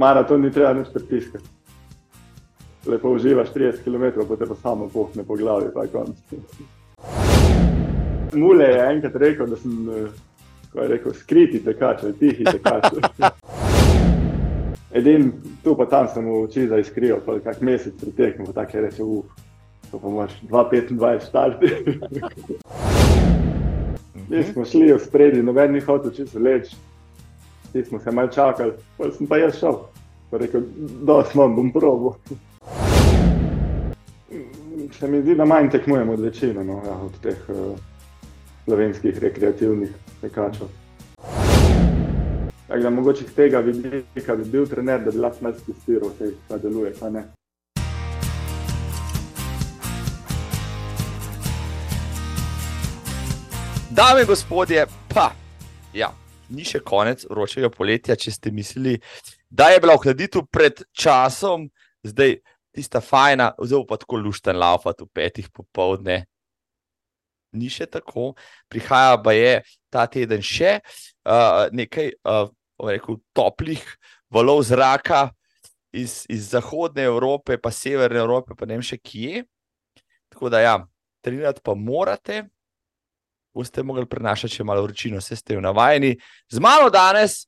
Maraton ni treba nič pritiskati. Lepo uživaš 30 km, potem pa samo pohne po glavi, pa je konc. Mule je enkrat rekel, da sem eh, rekel, skriti tekač ali tihi tekač. Edin tu pa tam sem v oči zaiskrival, pa kak mesec priteknil, tako je reče, uf, to pa moraš 2,25 starti. Mi smo šli v spredi, noben ni hotel čisto leč, ti smo se mal čakali, pa sem pa jaz šel. Pa rekel, da smo, bom probo. Se mi zdi, da manj tekmujemo od večine no, ja, od teh uh, slovenskih rekreativnih tekačev. Tako da mogoče iz tega vidika bi bil trener, da bi lahko malo testiral, kaj deluje, kaj ne. Dame in gospodje, pa, ja, ni še konec vročega poletja, če ste mislili, da je bila ohladitev pred časom, zdaj tista fajna, zelo pa tako lušten laufat v petih popovdne. Ni še tako, prihaja pa je ta teden še uh, nekaj uh, rekel, toplih valov zraka iz, iz zahodne Evrope, pa severne Evrope, pa ne vem še kje. Tako da, ja, trenirati pa morate, boste mogli prenašati še malo vročino, vse ste jo navajeni. Z malo danes,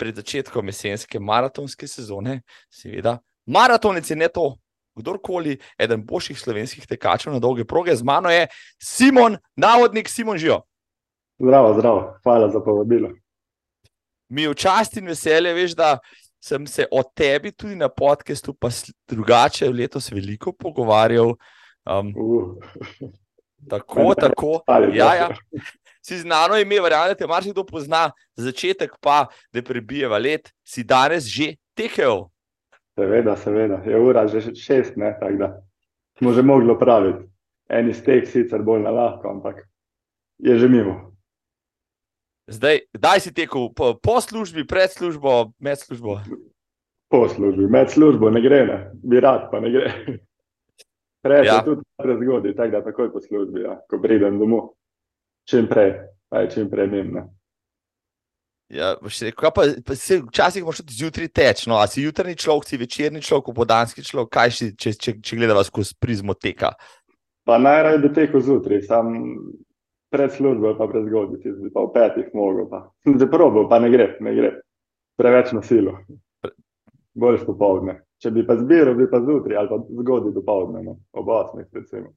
pred začetkom jesenske maratonske sezone, seveda, maratonec je ne to. Kdorkoli, eden boljših slovenskih tekačev na dolge proge, z mano je Simon, navodnik Simon Žijo. Zdravo, zdravo, hvala za povabilo. Mi je v čast in veselje, veš, da sem se o tebi tudi na podkastu, pa drugače letos veliko pogovarjal. Um, Uh. tako, tako. Ja, ja. Si znano ime, verjamem, te marsikdo pozna, začetek pa, da prebijeva let, si danes že tekel. Seveda, seveda, je ura že šest, ne, tako da smo že mogli opraviti. Eni stek sicer bolj na lahko, ampak je že mimo. Zdaj, kdaj si tekel, po, po službi, pred službo, med službo? Po službi, med službo ne gre, ne. bi rad, pa ne gre. Prej Ja. tudi prezgodaj, tako da takoj po službi, ja, ko pridem domov. Čim prej, pa je čim prej mim. Ne. Ja, rekel, pa, pa se, včasih moraš tudi zjutraj teči. No, a si jutrni človek, si večerni človek, popodanski človek, kaj si, če, če, če gledava skozi prizmo teka. Pa najraje bi tekel zjutraj, sam pred službo pa prezgodaj, ti bi pa v petih mogel. Pa. Že probil, pa ne gre, ne gre. Preveč na silo. Bolj popovdne. Če bi pa zbiral, bi pa zjutraj ali pa zgodaj do povdne, no. ob osmih recimo.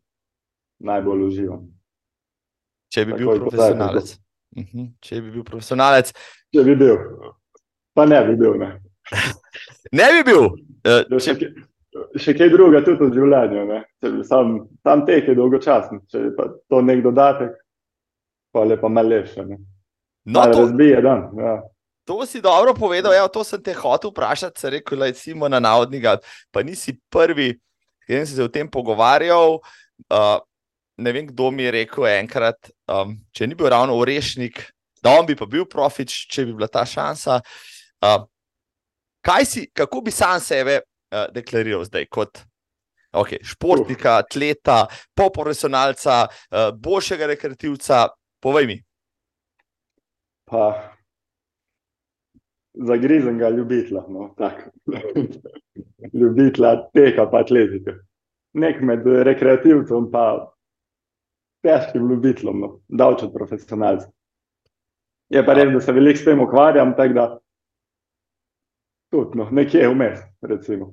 Najbolj uživam. Če bi bil Takoj po profesionalec. Mhm, Če bi bil profesionalec, Če bi bil, pa ne bi bil. Ne. ne bi bil. Da Če, Še, kaj- še kaj druga tudi v življenju. Ne. Če bi sam, sam tek je dolgočasen, če je pa to nek dodatek, pa je pa malo lepše. ne. no, to, razbije dan. Ja. To si dobro povedal. Evo, to sem te hotel vprašati, se rekel, da si na navodnika, pa nisi prvi, katerim sem se o tem pogovarjal. Uh, ne vem, kdo mi je rekel enkrat, um, če ni bil ravno urešnik, da on bi pa bil profič, če bi bila ta šansa. Uh, kaj si, kako bi sam sebe uh, deklariral zdaj kot okay, športnika, atleta, poprofesionalca, uh, boljšega rekreativca? Povej mi. Pa zagrizenega ljubitla. No, tako. ljubitla teka pa atletike. Nek med rekreativcem pa težkim ljubiteljem, no, davč od profesionalcev. Je pa res, da se veliko s tem ukvarjam, tako da tudi no, nekje vmes, recimo.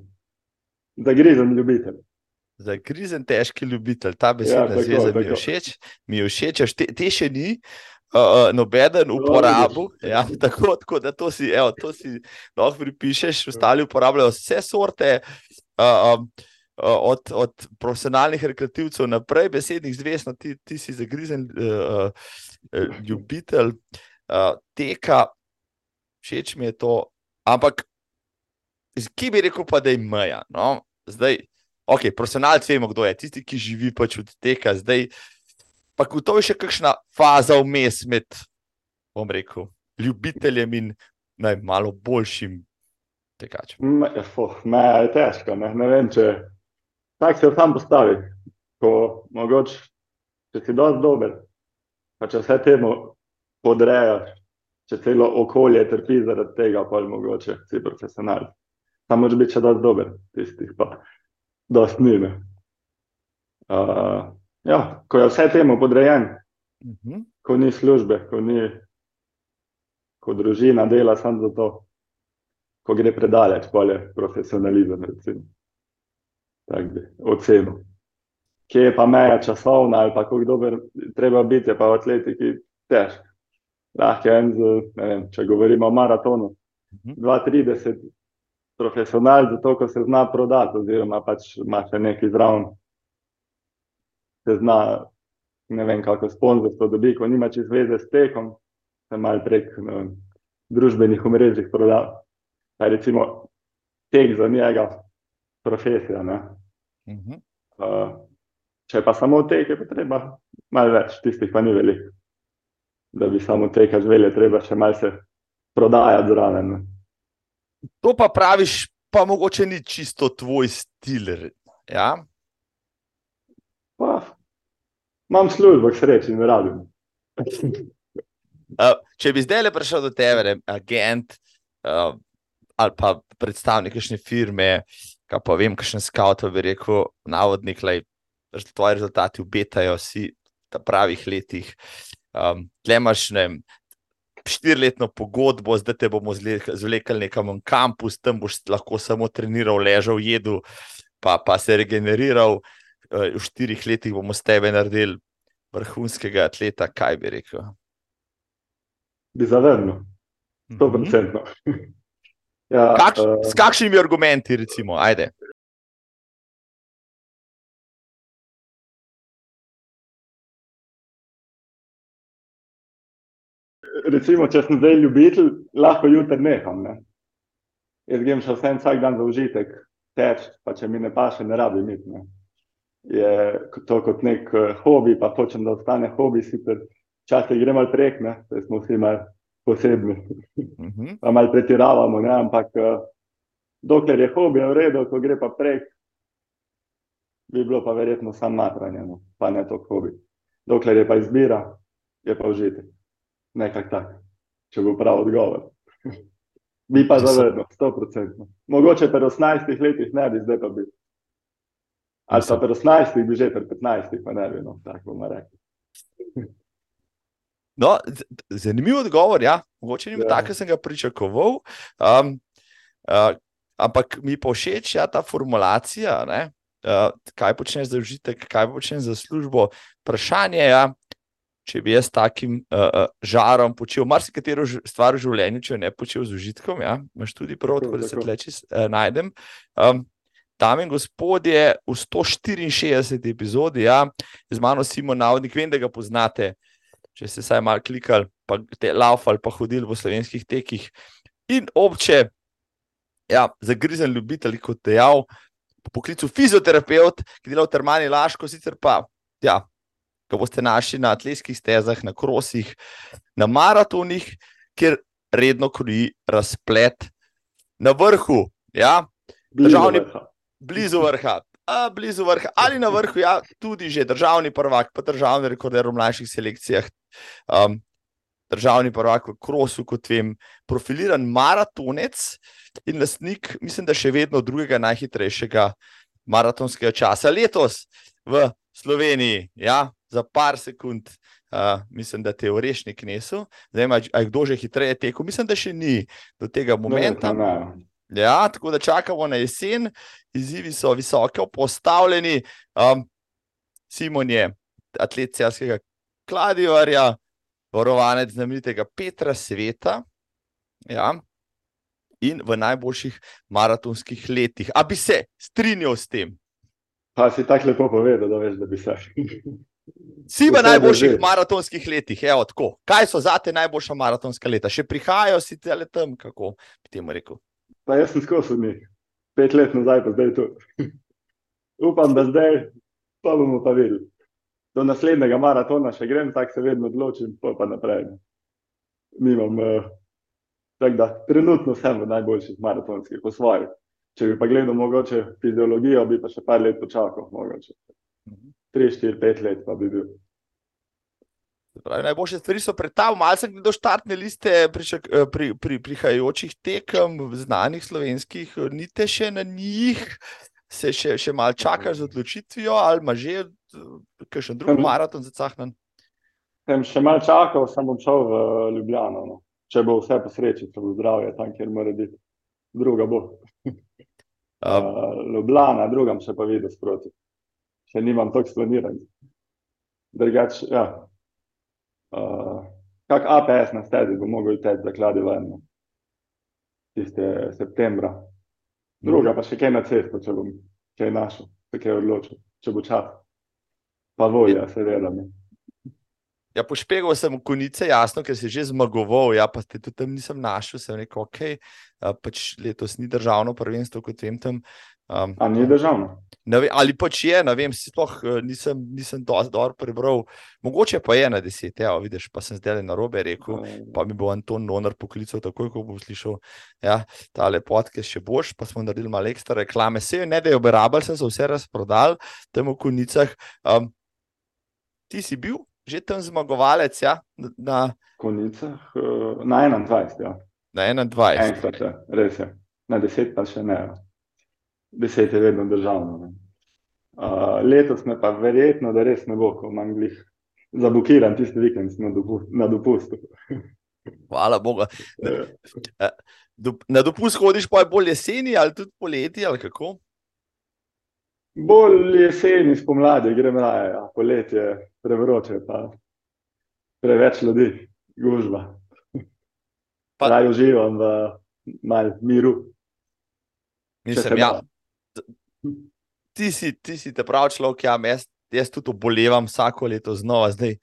Zagrizen ljubitelj. Zagrizen, težki ljubitelj, ta besedna Ja, tako, zveza mi je tako. všeč, mi je všeč, te, te še ni. Uh, nobeden uporabil, ja, tako, tako da to si, evo, to si lahko pripišeš, ostali uporabljajo vse sorte, uh, um, uh, od, od profesionalnih rekreativcev naprej, besednih zvez, no, ti, ti si zagrizen uh, uh, ljubitelj uh, teka, všeč mi je to, ampak kje bi rekel pa, da je meja? No? Zdaj, ok, profesionalci vemo, kdo je, tisti, ki živi pač od teka, zdaj. Pa gotovo je še kakšna faza vmes med, bom rekel, ljubiteljem in naj, malo boljšim tekačem. Me, fuh, me je težko, ne, ne vem, če tako se sam postavi. Ko mogoče, če si dosti dober, pa če vse temu podrejaš, če celo okolje trpi zaradi tega, pa je mogoče si profesionalni. Tam moraš biti še dosti dober, tistih pa dosti ni. Uh, ja, ko je vse temu podrejen, uh Mhm. -huh. ko ni službe, ko ni, ko družina dela samo za to, ko gre predaleč, pa je profesionalizem, recimo. Tako bi ocenil. Kje je pa meja časovna ali pa kako dober treba biti, je pa v atletiki težko. Lahko je en, z, vem, če govorimo o maratonu, Mhm. 2-30 profesional, zato ko se zna prodati, oziroma pač ima še neki zraven, se zna, ne vem, kako sponzorstvo dobi, ko nima čez veze s tekom, se mal prek vem, družbenih omrežij proda. Pa je recimo tek za njega profesija. Ne? Uh -huh. Uh, če pa samo tek, je pa treba malo več, tistih pa ni veliko. Da bi samo teka živeli, je treba še malce prodajati zraven. To pa praviš, pa mogoče ni čisto tvoj stil. Ja? Pa, imam službo, k sreči, ne rabim. Uh, če bi zdaj le prišel do tebe, ne, agent uh, ali pa predstavnik kakšne firme, kaj pa vem, kakšen scout, bi rekel, navodnik, da tvoji rezultati obetajo si v pravih letih. Um, Tle imaš štiriletno pogodbo, zdaj te bomo zvlekli nekam v kampus, tam boš lahko samo treniral, ležal, jedel, pa, pa se regeneriral. Uh, v štirih letih bomo s tebe naredili vrhunskega atleta, kaj bi rekel. Bi zavrnil, sto procentno. ja, Kak, eh, s kakšnimi argumenti, recimo, ajde? recimo, če sem zdaj ljubitelj, lahko jutri neham. Ne? Jaz grem še vsem vsak dan za užitek, teč, pa če mi ne paše, ne rabim iti. Ne? Je to kot nek eh, hobi, pa hočem, da ostane hobi, sicer včasih gremo malo prek, ne, saj smo vsi malo posebni, Uh -huh. pa malo pretiravamo, ne? ampak eh, dokler je hobi, je v redu, ko gre pa prek, bi bilo pa verjetno samo matranje, no? pa ne to hobi. Dokler je pa izbira, je pa užitek. Nekako tako, če bo prav odgovor. bi pa sto procentno. Mogoče pri 18 letih ne bi, zdaj pa bi. Ali pa pri 18 bi že, pri 15 pa ne bi, no, tako bomo rekli. No, zanimiv odgovor, ja. mogoče ni bil Ja. tak, kot sem ga pričakoval. Um, uh, ampak mi pa všeč ja, ta formulacija, ne? uh, kaj počneš za užitek, kaj počneš za službo. Vprašanje je, ja, če bi jaz takim uh, uh, žarom počel marsikatero stvar v življenju, če jo ne počel z užitkom. Ja? Imaš tudi prav, Tako, tako da se tleči uh, najdem. Um, Dame in gospodje, v 164. epizodi, ja, z mano Simon Navodnik, vem, da ga poznate, če ste saj malo klikali, pa te laufali, pa hodili po slovenskih tekih. In obče, ja, zagrizen ljubitelj, kot dejal, po poklicu fizioterapeut, ki dela v Termani Laško, sicer pa, ja, ga boste našli na atletskih stezah, na krosih, na maratonih, kjer redno kroji razplet na vrhu, ja, Državni- vrha. Blizu vrha. A, blizu vrha ali na vrhu, ja, tudi že državni prvak, pa državni rekorder v mlajših selekcijah. Um, državni prvak v krosu, kot vem, profiliran maratonec in lastnik, mislim, da še vedno drugega najhitrejšega maratonskega časa. Letos v Sloveniji, ja, za par sekund, uh, mislim, da te je v rešnik nesel, zdaj ima, a je kdo že hitreje tekel, mislim, da še ni do tega momenta. No, ne, Ja, tako da čakamo na jesen, izzivi so visoko postavljeni. Um, Simon je atlet celskega kladivarja, varovanec znamenitega Petra Sveta. Ja. In v najboljših maratonskih letih. A bi se strinjal s tem? Pa si tako lepo povedal, da veš, da bi se. Si v najboljših maratonskih letih, evo tako. Kaj so za te najboljša maratonska leta? Še prihajajo si tele tam, kako bi temu rekel? Pa jaz sem skozi njih, pet let nazaj, pa zdaj tu. Upam, da zdaj pa bomo pa videli. Do naslednjega maratona še grem, tako se vedno odločim, pa pa naprej. Nimam, uh, tako da trenutno sem v najboljših maratonskih, po svojih. Če bi pa gledal mogoče fiziologijo, bi pa še par let počakal, mogoče. Tri, štiri, pet let pa bi bil. Pravi, najboljše stvari so pred tabo, malo sem gledal štartne liste pričak, eh, pri, pri prihajajočih tekem, znanih slovenskih, ni te še na njih, se še, še malo čakaš z odločitvijo, ali ima že kakšen drug maraton za cahnan? Sem še malo čakal, sem bom šel v Ljubljano. No. Če bo vse po sreči, če bo zdravje tam, kjer mora biti. Druga bo. Uh, Ljubljana, drugam še pa videti sproti. Še nimam toliko splaniran. Drugač, ja, Uh, kak APS na stezi bo mogel teči zakladi ven, no. tiste septembra. Druga pa še kaj na cesto, če bom kaj našel, se kaj odločil, če bo čas. Pa volja, seveda. Ne. Ja, pošpegal sem konice, jasno, ker si že zmagoval, ja, pa te tudi tam nisem našel, sem rekel, ok, pač letos ni državno prvenstvo, kot vem tam. Um, A ni državno? Vem, ali pač je, ne vem, sploh eh, nisem, nisem dobro prebral. Mogoče pa je na deset, ja, vidiš, pa sem zdaj na robe rekel, pa mi bo Anton Nonar poklical takoj, ko bom slišal ja, ta lepotke še boš, pa smo naredili malo ekstra reklame. Se je, ne da je oberabal, sem se vse razprodal tam v konicah. Um, ti si bil že tam zmagovalec, ja? Na konicah, uh, na 21, ja. Na 21. Enkrat, ja, res je. Na deset pa še ne. Ja deset je vedno državno. Uh, letos me pa verjetno, da res ne bo, ko imam glih zablokiran tisti vikend na, dopu, na dopustu. Hvala Bogu. Na dopust hodiš pa bolj jeseni ali tudi poleti ali kako? Bolj jeseni, spomladi grem raje, ja. poletje prevroče, pa preveč ljudi, gužva. Pa... Raj uživam v mal miru. Mislim, ja, ti si, ti si te pravi človek, ja, jaz, jaz tudi obolevam vsako leto znova, zdaj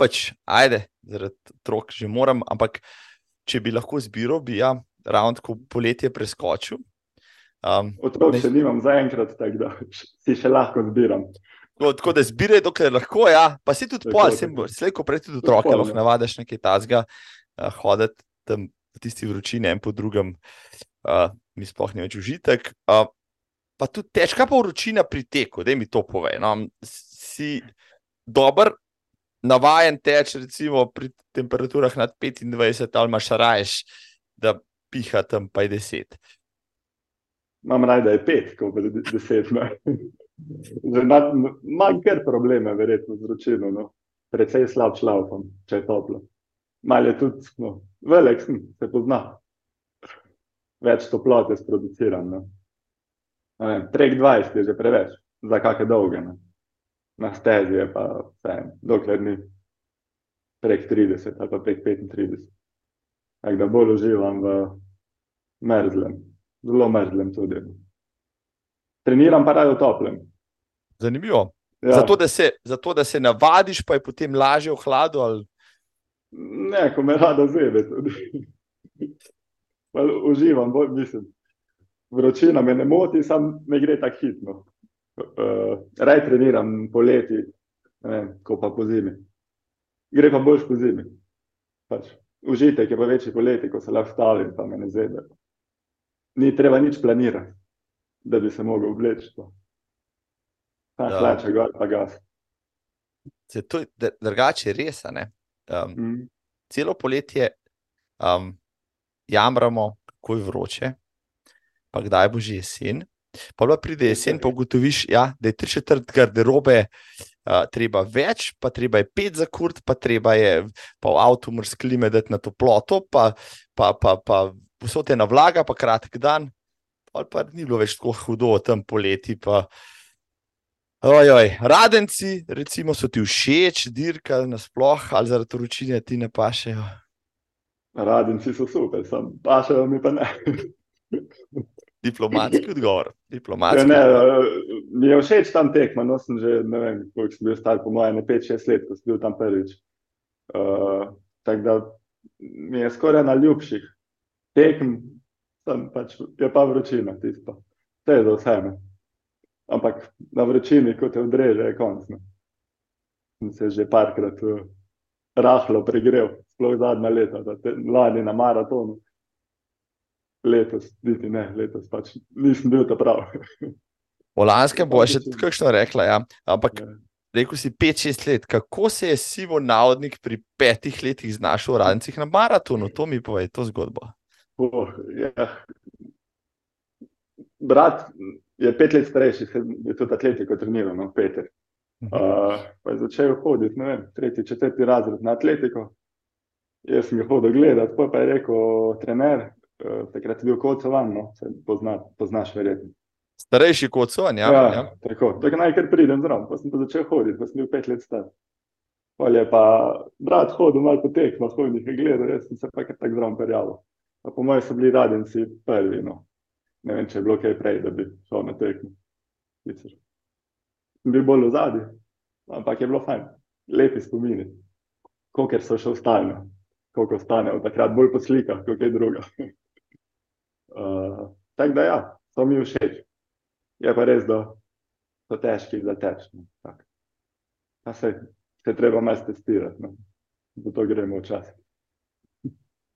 pač, ajde, zaradi otrok že moram, ampak če bi lahko zbiral, bi ja, ravno tako poletje preskočil. Um, otrok ne... še nimam zaenkrat, tako da si še lahko zbiram. Tako, tako da zbiraj, dokler lahko, ja, pa si tudi pol, sem slejko prej tudi otroke, lahko navadaš nekaj tazga, uh, hoditi tam v tisti vročini, en po drugem, uh, mi sploh ne več užitek. Uh, pa tudi težka pa vročina pri teku, da mi to pove. No? Si dober, navaden teč, recimo pri temperaturah nad 25 ali imaš rajš, da piha tam pa je 10. Imam raje, da je 5, ko pa je 10. Imam kar probleme, verjetno, z vročino. No? Predvsej slab šlaufom, če je toplo. Mal je tudi, no, velik sem, se pozna. Več toplote sproduciram. No? Prek 20 je že preveč, za kakšne dolge. Ne. Na stezi je pa vse, dokler ni prek 30 ali pa prek 35. Tako da bolj uživam v mrzlem, zelo mrzlem tudi. Treniram pa raje v toplem. Zanimivo. Ja. Zato, da se, zato, da se navadiš, pa je potem lažje v hladu. Ali... Ne, ko me rada zebe. Uživam, bolj, mislim vročina me ne moti, sam ne gre tako hitro. Uh, raj treniram poleti, ko pa po zimi. Gre pa boljš po zimi. Pač, užitek je pa večji poleti, ko se lahko stavim, pa me ne zebe. Ni treba nič planirati, da bi se mogel obleči. Ta ja. hlače, gor pa gas. Se to je drugače res, ne? Um, mm. Celo poletje um, jamramo, kako je vroče, pa kdaj bo že jesen. Pa pa pride jesen, pa ugotoviš, ja, da je tri četrt garderobe, uh, treba več, pa treba je pet za kurt, pa treba je pa v avtu mrz klime dati na toploto, pa, pa, pa, pa vso te navlaga, pa kratek dan. Pa, pa ni bilo več tako hudo tam poleti. Pa, ojoj, radenci, recimo, so ti všeč, dirka nasploh, ali zaradi vročine ti ne pašejo. Radenci so super, sem pašejo mi pa ne. Diplomatski odgovor. Diplomatski ja, ne, odgovor. Mi je všeč tam tekma, no sem že ne vem, koliko sem bil star, po mojem, 5-6 let, ko sem bil tam prvič. Uh, Tako da mi je skoraj na ljubših tekm, pač, je pa vročina tisto. Vse je za vse. Ne. Ampak na vročini, ko te odreže, je konc. Ne. Sem se že parkrat uh, rahlo pregrel, sploh zadnja leta, te lani na maratonu letos, niti ne, letos pač nisem bil ta prav. O lanskem bo še kakšno rekla, ja. ampak ja. rekel si 5-6 let, kako se je Sivo Navodnik pri petih letih znašel v Radnicah na maratonu? To mi pove, to zgodbo. Oh, ja. Brat je pet let starejši, je tudi atletiko treniral, no, Peter. Uh, pa je začel hoditi, ne vem, tretji, četrti razred na atletiko. Jaz sem ga hodil gledati, pa je rekel, trener, takrat je bil kocovan, no, se pozna, poznaš verjetno. Starejši kocovan, ja. Ja, ja. Tako, tako naj kar pridem zraven, pa sem pa začel hoditi, pa sem bil pet let star. Pol je pa brat hodil malo po tekmah, hodil jih je gledal, jaz sem se pa kar tako zraven perjavil. Pa po mojem so bili radenci prvi, no. Ne vem, če je bilo kaj prej, da bi šel na tekmo. Sicer. Sem bil bolj v zadnji, ampak je bilo fajn. Lepi spomini. Koliko so še ostali, koliko ostane od takrat, bolj po slikah, kot je druga. uh, tako da ja, so mi všeč. Je pa res, da so težki za teč. No. Pa se, se treba malo testirati, no. zato gremo včasih.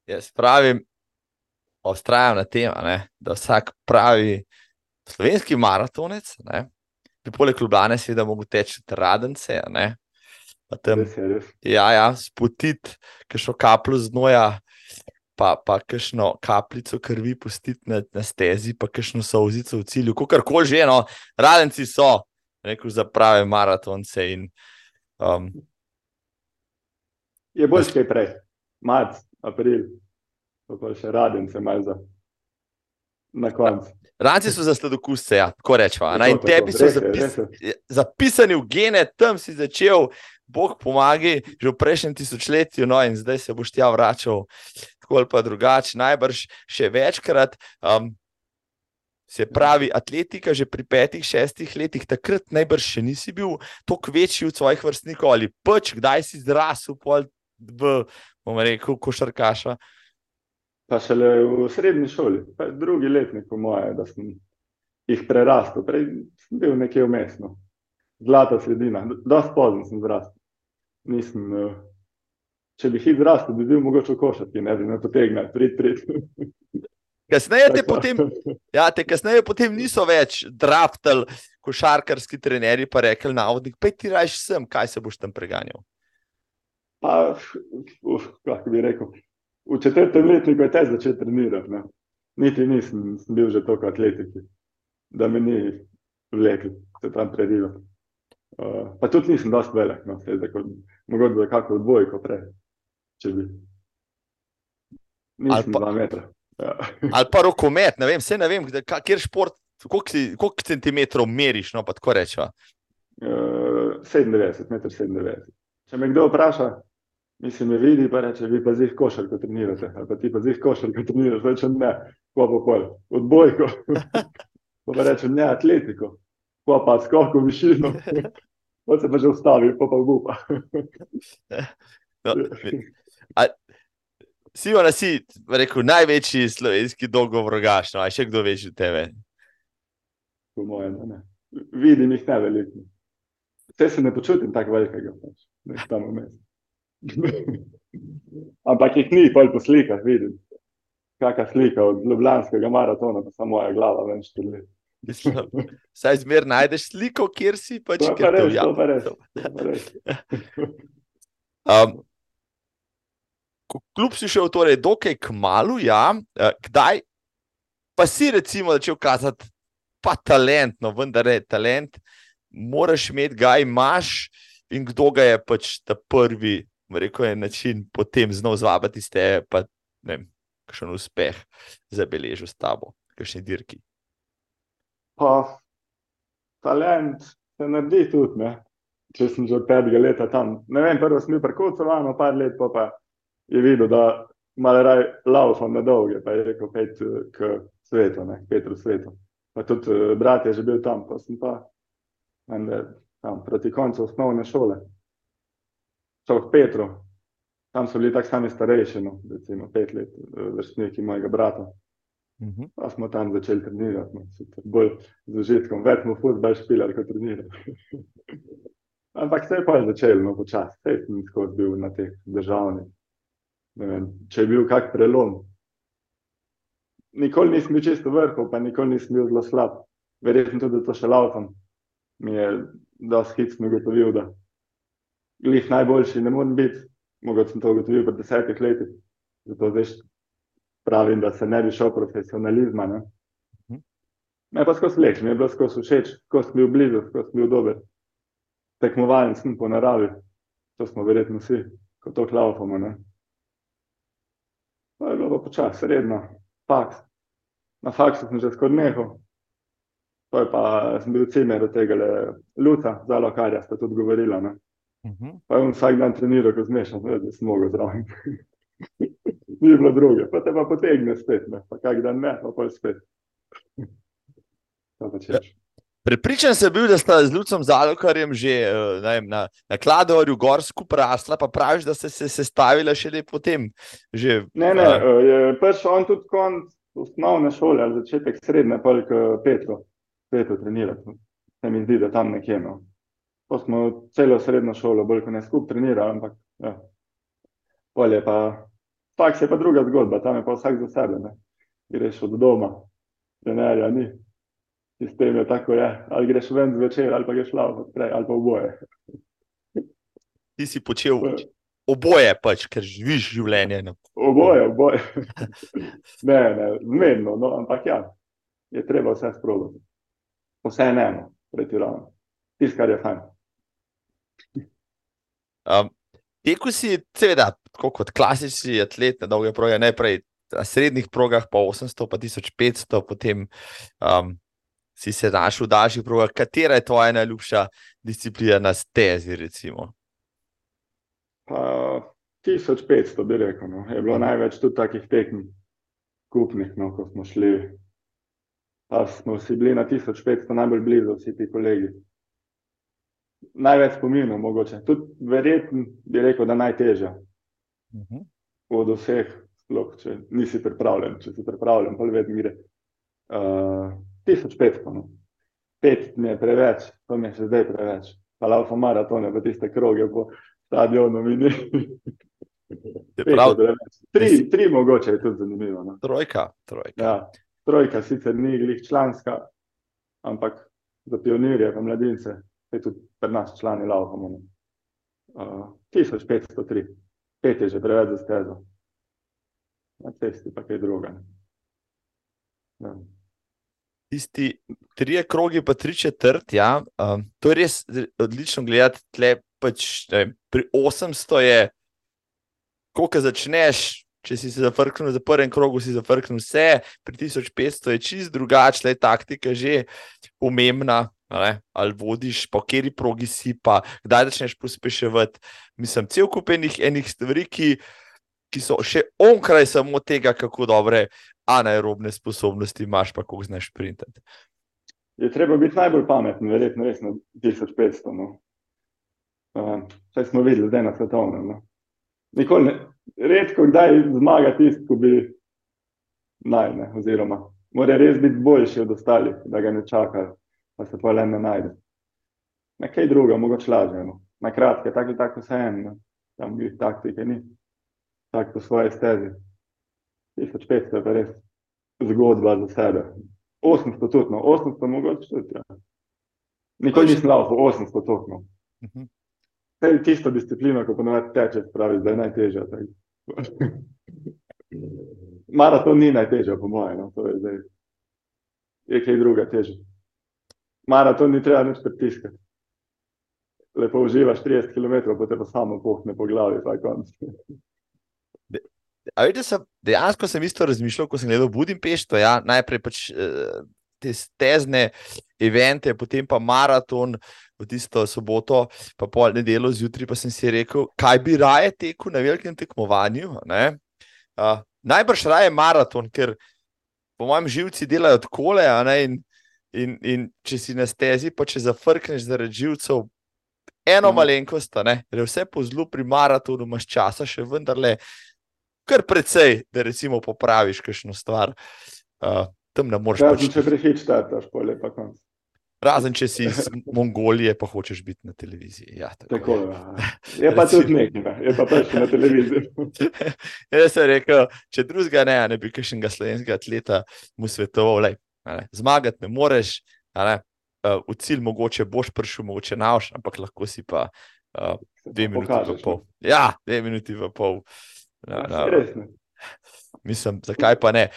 Jaz pravim, ostrajam na tem, da vsak pravi slovenski maratonec, ne, bi poleg Ljubljana seveda mogel teči radence. Ne, tam, Res je, res. ja, ja, spotiti, kakšno kapljo znoja, pa, pa kakšno kapljico krvi pustiti na, na stezi, pa kakšno solzico v cilju, kako koli že, no, radenci so, rekel za prave maratonce. In, um, Je bolj kaj prej, marc, april, pa še radence malo za na koncu. Ranci so za sladokusce, ja, tako rečemo. In tebi so res je, zapis, res je. zapisani v gene, tam si začel, Bog pomagi, že v prejšnjem tisočletju, no in zdaj se boš tja vračal, tako ali pa drugače, najbrž še večkrat. Um, se pravi, atletika že pri petih, šestih letih, takrat najbrž še nisi bil toliko večji od svojih vrstnikov ali pač, kdaj si zrasel pol v, bomo rekel, košarkaša. Pa šele v srednji šoli, drugi letnik, moje, da sem jih prerastel. Prej sem bil nekje vmesno, zlata sredina, dosti pozno sem zrastel. Nisem, eh, če bi hit zrastel, bi bil mogoče v košarki, ne bi me potegnil, prid, prid. Kasneje te potem Ja, te kasneje potem niso več draftali košarkarski trenerji, pa rekli: Navodnik, pej ti rajš sem, kaj se boš tam preganjal. Pa, uf, kako bi rekel, v četrtem letniku je te začel trenirati. Ne. Niti nisem sem bil že toliko atletiki, da me ni vlekel se tam prerivati. Uh, pa tudi nisem dosti velik, no, saj tako, mogoče bi kako odbojko prej, če bi. Ali Nisem pa-. Ja. Ali pa rokomet, ne vem, vse ne vem, kjer šport, koliko, si, koliko centimetrov meriš, no pa tako rečeva. Uh, 97, meter 97. Če me kdo vpraša, mislim, me vidi, pa reče, vi pa zih košarko trenirate, ali pa ti pa zih košarko treniraš, rečem ne, ko pa pol, odbojko. pa pa rečem ne, atletiko, ko pa skoko višino. Pa se pa že ustavi, pa pa gupa. No, a, si ona si, rekel, največji slovenski dolgovrogaš, no, a še kdo veš od tebe? po mojem, ne. Vidim jih ne veliko. Vse se ne počutim tako velikega, pač, ne tam vmes. Ampak jih ni, pol po slikah vidim. Kakšna slika od Ljubljanskega maratona, pa samo moja glava ven štiri. Mislim, Saj zmer najdeš sliko, kjer si pač. To je kjer pa te res, to pa res. to pa res. Um, kljub si šel torej dokaj k malu, ja, eh, kdaj pa si recimo začel kazati, pa talent, no vendar je talent, moraš imeti ga, imaš in kdo ga je pač ta prvi, rekel, je način potem znov zvabiti iz tebe, pa ne vem, kakšen uspeh zabeležil s tabo, kakšni dirki. Pa talent se naredi tudi, ne? če sem že od petega leta tam. Ne vem, prvo sem bil prekocovan, par let pa, pa je videl, da malo raj laufam na dolge, pa je rekel, pet k svetu, ne, Petru svetu. Pa tudi eh, brat je že bil tam, pa sem pa mende, tam proti koncu osnovne šole. Šel k Petru, tam so bili tako sami starejši, no, recimo pet let, eh, vrstniki mojega brata. Mhm. Pa smo tam začeli trenirati, no, sicer bolj z užitkom, več smo futbol špilali kot trenirali. Ampak se je pa začelo, no, počasi, sej sem skozi bil na teh državnih. Vem, če je bil kak prelom. Nikoli nisem bil čisto vrhov, pa nikoli nisem bil zelo slab. Verjetno tudi to še laufam. mi je dosti hitro ugotovil, da jih najboljši ne morem biti. Mogoče sem to ugotovil pred desetih leti, zato zdaj pravim, da se ne bi šel profesionalizma. Ne? Mhm. Me pa skozi leč, mi je bilo skozi všeč, skozi bil blizu, skozi bil dober. Tekmovalen sem po naravi, to smo verjetno vsi, ko to klaufamo. Ne? Bilo počasi, redno, faks. Na faksu sem že skoraj nehal. To je pa, sem bil cimer od tega Luca, zalo karja, sta tudi govorila. Ne? Mhm. Pa je on vsak dan treniral, ko zmešam, da sem mogel zraven. Ni bilo druge, pa te pa potegne spet, ne? pa kak dan ne, pa pol spet. Kaj pa češ? Prepričan sem bil, da sta z Lucom Zalokarjem že eh, vem, na, na Kladorju gor skupaj rasla, pa praviš, da ste se sestavila šele potem. Že, Ne, ne, eh, je prišel on tudi konc osnovne šole, ali začetek srednje, pa k Petru, Petru trenirati. Se mi zdi, da tam nekje. No. To smo celo srednjo šolo, bolj kot ne skupaj trenirali, ampak ja. Pol je pa, faks je pa druga zgodba, tam je pa vsak za sebe. Ne. Greš od doma, trenerja ni. Sistem je tako, je. ali greš ven zvečer, ali pa greš lav, prej, ali pa oboje. ti si počel oboje, pač, ker živiš življenje. No. Oboje, oboje. ne, ne, zmerno, no, ampak ja, je treba vse sprobati. Vse ne eno, pretirano. Tisto, kar je fajn. Um, Tekel si, seveda, kot klasični atlet na dolge proge, najprej na srednjih progah, pa 800, pa 1500, potem um, si se znašel v daljših progah. Katera je tvoja najljubša disciplina na stezi? Recimo? Pa 1500 bi rekel, no. je bilo največ tudi takih tekem, skupnih, no, ko smo šli. Pa smo vsi bili na 1500 najbolj blizu, vsi ti kolegi. Največ spominov, mogoče. Tudi verjetno bi rekel, da najtežja Uh -huh. od vseh, sploh, če nisi pripravljen. Če si pripravljen, pa vedno gre. Uh, 1500, no. pet mi je preveč, to mi je še zdaj preveč. Pa laufa maratone, pa tiste kroge po stadionu preveč. Tri, tri mogoče je tudi zanimivo. No. trojka. trojka. Ja, trojka sicer ni glih članska, ampak za pionirje, pa mladince, je tudi pri nas člani laufamo. no. Uh, 1503, pet je že preveč za stezo. Na cesti pa kaj druga. ne. Ja. Tisti tri krogi, pa tri četrt. Ja, um, to je res odlično gledati. Tle, pač, ne, pri 800 je, ko začneš. Če si se zafrknil za prvem krogu, si zafrknil vse, pri 1500 je čist drugače, je taktika že pomembna. a Ne? Ali vodiš, po kateri progi si, pa kdaj začneš pospeševati. Mislim, cel kup enih stvari, ki, ki so še onkraj samo tega, kako dobre anaerobne sposobnosti imaš, pa kako znaš printati. Je treba biti najbolj pameten, verjetno res na 1500. No. Saj smo videli zdaj na svetovnem. No. Nikoli ne, redko kdaj zmaga tisti, ki bi naj, ne, oziroma mora res biti boljši od ostalih, da ga ne čakajo, pa se pa le ne najde. Na kaj druga, mogoče lažje. No. Na kratke, tako ali tako vse eno, tam glih taktike ni, tako po svoje stezi. 1500 je pa res zgodba za sebe. 800 tudi, no, 800 mogoče tudi. Ja. Nikoli nisem laufal 800 tokno. Mhm. To je tista disciplina, ko ponovadi teče, pravi, da je najtežja. Maraton ni najtežja, po mojem. No, to je, zdaj, je kaj druga težja. Maraton ni treba nič pritiskati. Lepo uživaš 30 km, pa te pa samo pohne po glavi, pa je konc. A veste, sem, dejansko sem isto razmišljal, ko sem gledal Budimpešto. Ja, najprej pač eh, te stezne evente, potem pa maraton v tisto soboto, pa pol nedeljo zjutraj, pa sem si rekel, kaj bi raje tekel na velikem tekmovanju. ne? Uh, najbrž raje maraton, ker po mojem živci delajo tako, in, in, in če si na stezi, pa če zafrkneš zaradi živcev, eno Mhm. malenkost, a ne, gre vse po zlu pri maratonu, imaš časa še vendarle kar precej, da recimo popraviš kakšno stvar. Uh, tam ne moreš Razen pač, če prehit štartaš, pol je pa konc. razen če si iz Mongolije, pa hočeš biti na televiziji. Ja, tako Tako, je. ja. Je pa tudi nekaj, ne. je pa prišel na televizijo. Jaz sem rekel, če drugega ne, ne bi kakšnega slovenskega atleta mu svetoval, lej, ne, zmagati ne moreš, ne, v cilj mogoče boš prišel, mogoče navš, ampak lahko si pa uh, dve minuti in pol. Ja, dve minuti in pol. Na, ja, na, mislim, zakaj pa ne.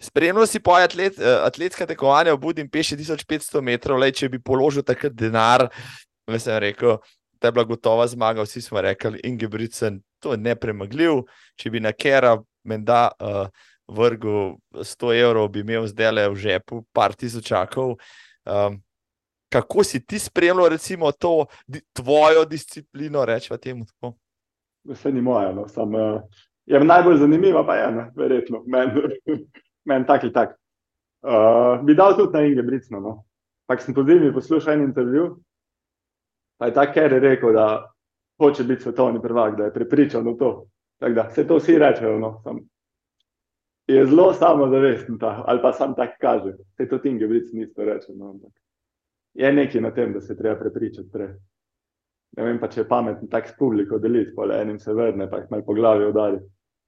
Spremljal si po atlet, atletska tekmovanja v Budimpešti 1500 metrov, le če bi položil takrat denar, sem rekel, da je bila gotova zmaga. Vsi smo rekli, Ingebrigtsen, to je nepremagljiv. Če bi na Kera menda uh, vrgel 100 evrov, bi imel zdaj le v žepu par tisočakov. Um, kako si ti spremljal, recimo, to di, tvojo disciplino, rečemo temu? Tako? Vse ni moja, no, sam, uh, je najbolj zanimiva, pa je ena, verjetno, meni men tak ali tak. Uh, bi dal tudi na Inge Bricno. No. Pak sem pozimi poslušal en intervju, pa je tak Kerry rekel, da hoče biti svetovni prvak, da je prepričan v to. Tako da se to vsi rečejo. No. Sam, je zelo samozavesten ta, ali pa sam tak kaže. Se to Inge Bricno isto reče. No, je nekaj na tem, da se treba prepričati prej. Ne vem pa, če je pametno tak s publiko deliti, pa enim se vrne, pa jih malo po glavi udari,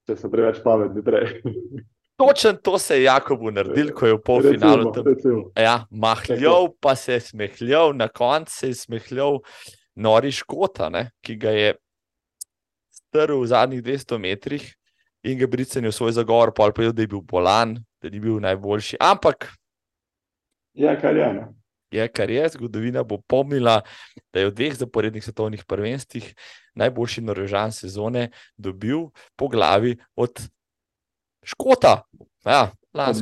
če so preveč pametni prej. Točen to se je Jakobu naredil, ko je v polfinalu. Ja, mahljal, pa se je smehljal, na koncu se je smehljal nori škota, ne, ki ga je strl v zadnjih 200 metrih in ga bricen v svoj zagovor, pa je bil bolan, da ni bil najboljši. Ampak. Ja, kar je. Ne. Je, kar je, zgodovina bo pomnila, da je v dveh zaporednih svetovnih prvenstvih najboljši norožan sezone dobil po glavi od Škota. Ja,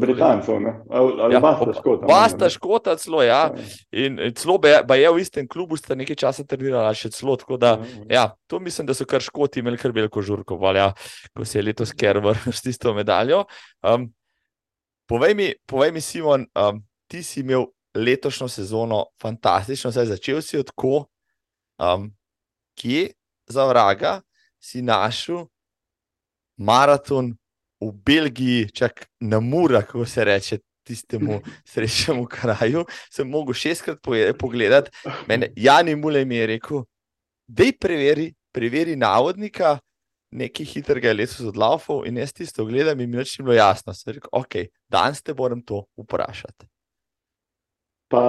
Britancev, ali ja, Basta Škota. Basta Škota, celo, ja. ja. In celo pa je v istem klubu, sta nekaj časa trenirala še celo. Da, ja, ja. ja, to mislim, da so kar Škoti imeli kar veliko žurko, valja, ko se je letos Kerber s tisto medaljo. Um, povej, mi, povej mi, Simon, um, ti si imel letošnjo sezono fantastično, zdaj začel si odko, um, kje za vraga si našel maraton v Belgiji, čak na Mura, kako se reče. Tistemu srečnemu kraju sem mogel šestkrat pogledati. Mene, Jani Mulej mi je rekel, da je preveri, preveri navodnika, nekaj hitrega je letos odlaufal in jaz tisto gledam in mi več ni bilo jasno. Sem rekel, ok, danes te moram to vprašati. Pa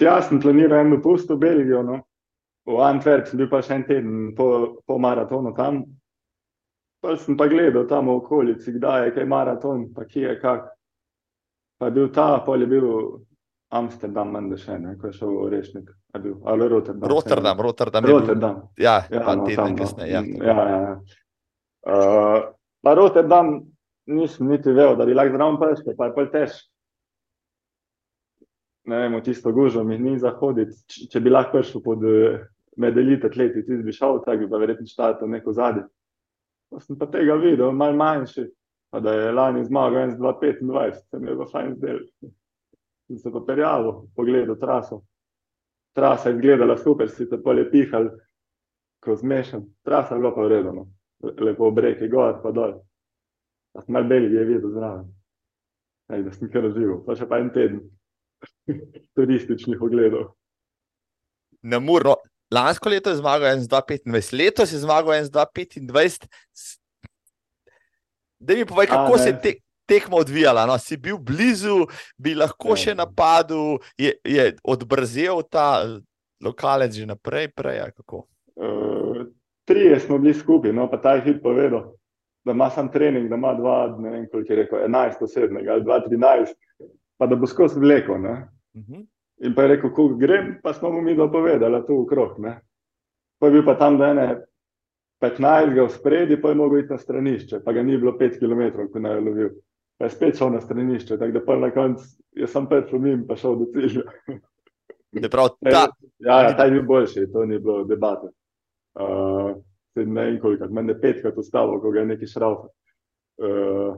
jaz sem planiral en dopust v Belgijo, no? v Antwerp, sem bil pa še en teden po, po maratonu tam, Pa sem pa gledal tam v okolici, kdaj je kaj maraton, pa kje je kak. Pa je bil ta, pol je bil Amsterdam, manj še ne, ko je šel v Rešnik. Ali Rotterdam. Rotterdam, Rotterdam. Rotterdam. Ja, ja, pa no, teden no. kasneje. Ja, ja, ja. ja. Uh, pa Rotterdam nisem niti vedel, da bi lahko zraven prišel, pa je pol tež. Ne vem, tisto gužo mi ni zahoditi. Če bi lahko prišel pod eh, medelite atleti, ti bi šel, tako bi pa verjetno štartal neko zadnje. Pa sem pa tega videl, malo manjši, pa da je lani zmagal 1-2-25, se mi je pa fajn zdel. In se pa perjavo, pogledal traso. Trasa je izgledala super, si te polje pihal, ko zmešan. Trasa je bila pa vredna, lepo obreke, gor pa dol. Pa sem malo Belgije videl zraven. Ej, da sem kar živel, pa še pa en teden turističnih ogledov. Na Muro, Lansko leto je zmagal 1-2-25, letos je zmagal 1-2-25. Da mi povej, kako A, se je te, tekmo odvijala. No, si bil blizu, bi lahko ne. še napadel, je, je odbrzel ta lokalec že naprej. Prej, uh, trije smo bili skupaj, no, pa ta je hit povedal, da ima sam trening, da ima dva, ne vem koliko je rekel, 11 osebnega ali 2-13, pa da bo skozi vleko. Uh -huh. In pa je rekel, ko grem, pa smo mu mi dopovedali, tu v krog. Ne? Pa je bil pa tam, da je 15 ga v spredi, pa je mogel iti na stranišče, pa ga ni bilo 5 km, ko naj lovil. Pa je spet šel na stranišče, tako da pa na koncu je sam pet slomim, pa šel do cilja. Prav, ta... Ja, ja, ta je bil boljši, to ni bilo debate. Uh, ne vem koliko, meni je petkrat ustavo, ko ga je neki šrauf. Uh,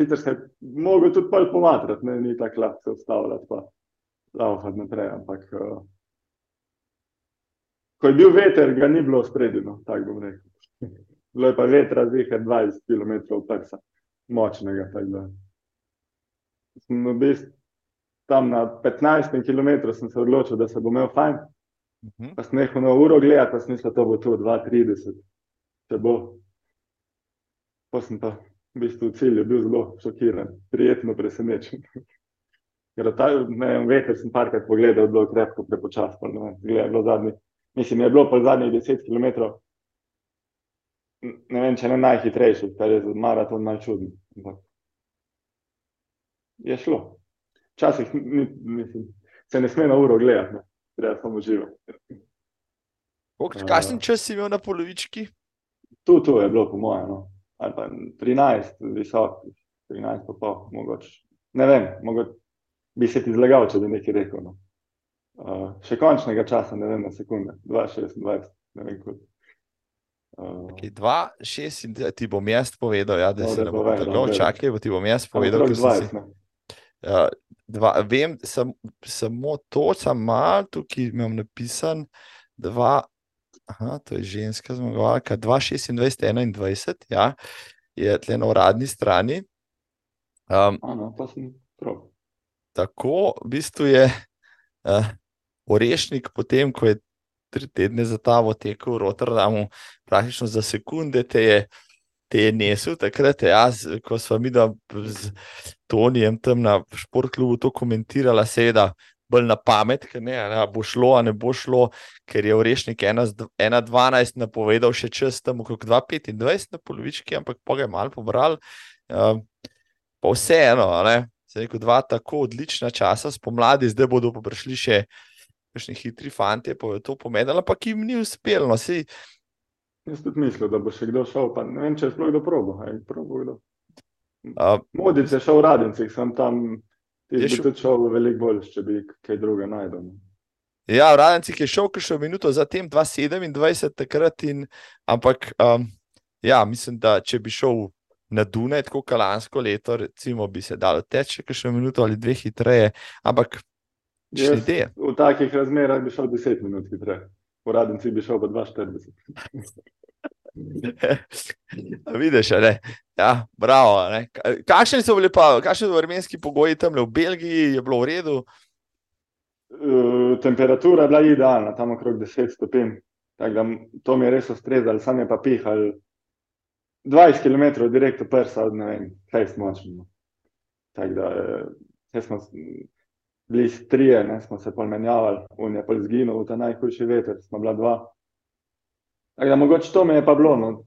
sicer se je mogel tudi pol pomatrati, ne, ni tako lahko se ustavljati pa laufati naprej. Ampak, uh, ko je bil veter, ga ni bilo spredino, tako bom rekel. Bilo je pa vetra, zihar 20 km prsa, močnega. Sem v bistvu tam na 15 km sem se odločil, da se bo imel fajn. Uh mhm. -huh. Pa sem nehal na uro gledati, pa sem mislil, da bo to 2-30, če bo. Pa sem pa v bistvu v cilju bil zelo šokiran, prijetno presenečen. Ker ta, ne vem, veter sem parkrat pogledal, bilo krepko prepočasno. Mislim, je bilo pa zadnjih 10 km, ne vem, če ne najhitrejši, kar je za maraton mal čudno. Je šlo. Včasih se ne sme na uro gledati, ne. treba samo uživati. Kakšen čas si imel na polovički? Tu, tu je bilo, po mojem, no. ali pa 13, visok, 13, pa pol, mogoče. Ne vem, mogoče bi se ti zlagal, če bi nekaj rekel. No. Uh, še končnega časa, ne vem, na sekunde, 2,26, ne vem. Uh, okay, 2,26 ti bom jaz povedal, ja, da no, se ne bo tako. Čakaj, bo ti bom jaz povedal, da si. Uh, dva, vem, sem, samo to, sem mal tukaj imam napisan, dva, aha, to je ženska zmagovalka, 2,26, 21, ja, je tle na uradni strani. Um, ano, pa sem prav. Tako, v bistvu je uh, Orešnik, potem ko je tri tedne za ta votekel v Rotterdamu, praktično za sekunde te je, te je nesel. Takrat je jaz, ko smo mi z Tonijem tam na športklubu to komentirala, seveda. Bolj na pamet, ker ne, ne bo šlo, a ne bo šlo, ker je Orešnik 1-12 napovedal še čas tam okrog 2-25 na polovički, ampak pa ga je malo pobral. Uh, pa vseeno, se rekel, dva tako odlična časa spomladi, zdaj bodo pa prišli še neki hitri fanti, pa je to pomenilo, ampak jim ni uspelo. No, sej... Jaz tudi mislim, da bo še kdo šel, pa ne vem, če je sploh kdo probo. Uh, Modic je šel v Radencih, sem tam, ti je šel... tudi šel veliko bolj, če bi kaj druga najdel. No. Ja, v Radencih je šel še minuto zatem, 2,27 takrat, in, ampak um, ja, mislim, da če bi šel na Dunaj, tako kot lansko leto, recimo, bi se dalo teči še minuto ali dve hitreje, ampak še ideje. V takih razmerah bi šel 10 minut hitreje, v Radenci bi šel pa 2,40. Vidiš, ne? Ja, bravo. Ne? Kakšni so bili pa, kakšni so vremenski pogoji tam v Belgiji, je bilo v redu? Uh, temperatura je bila idealna, tam okrog 10 stopinj. To mi je res ustrezalo, sam je pa pihal 20 km direktno prsa od ne vem, kaj smo močni. No. Tako da, eh, smo bili strije, ne, smo se pomenjavali, on je pa zginil v ta najhujši veter, smo bila dva. Tako da, mogoče to me je pa bilo, no.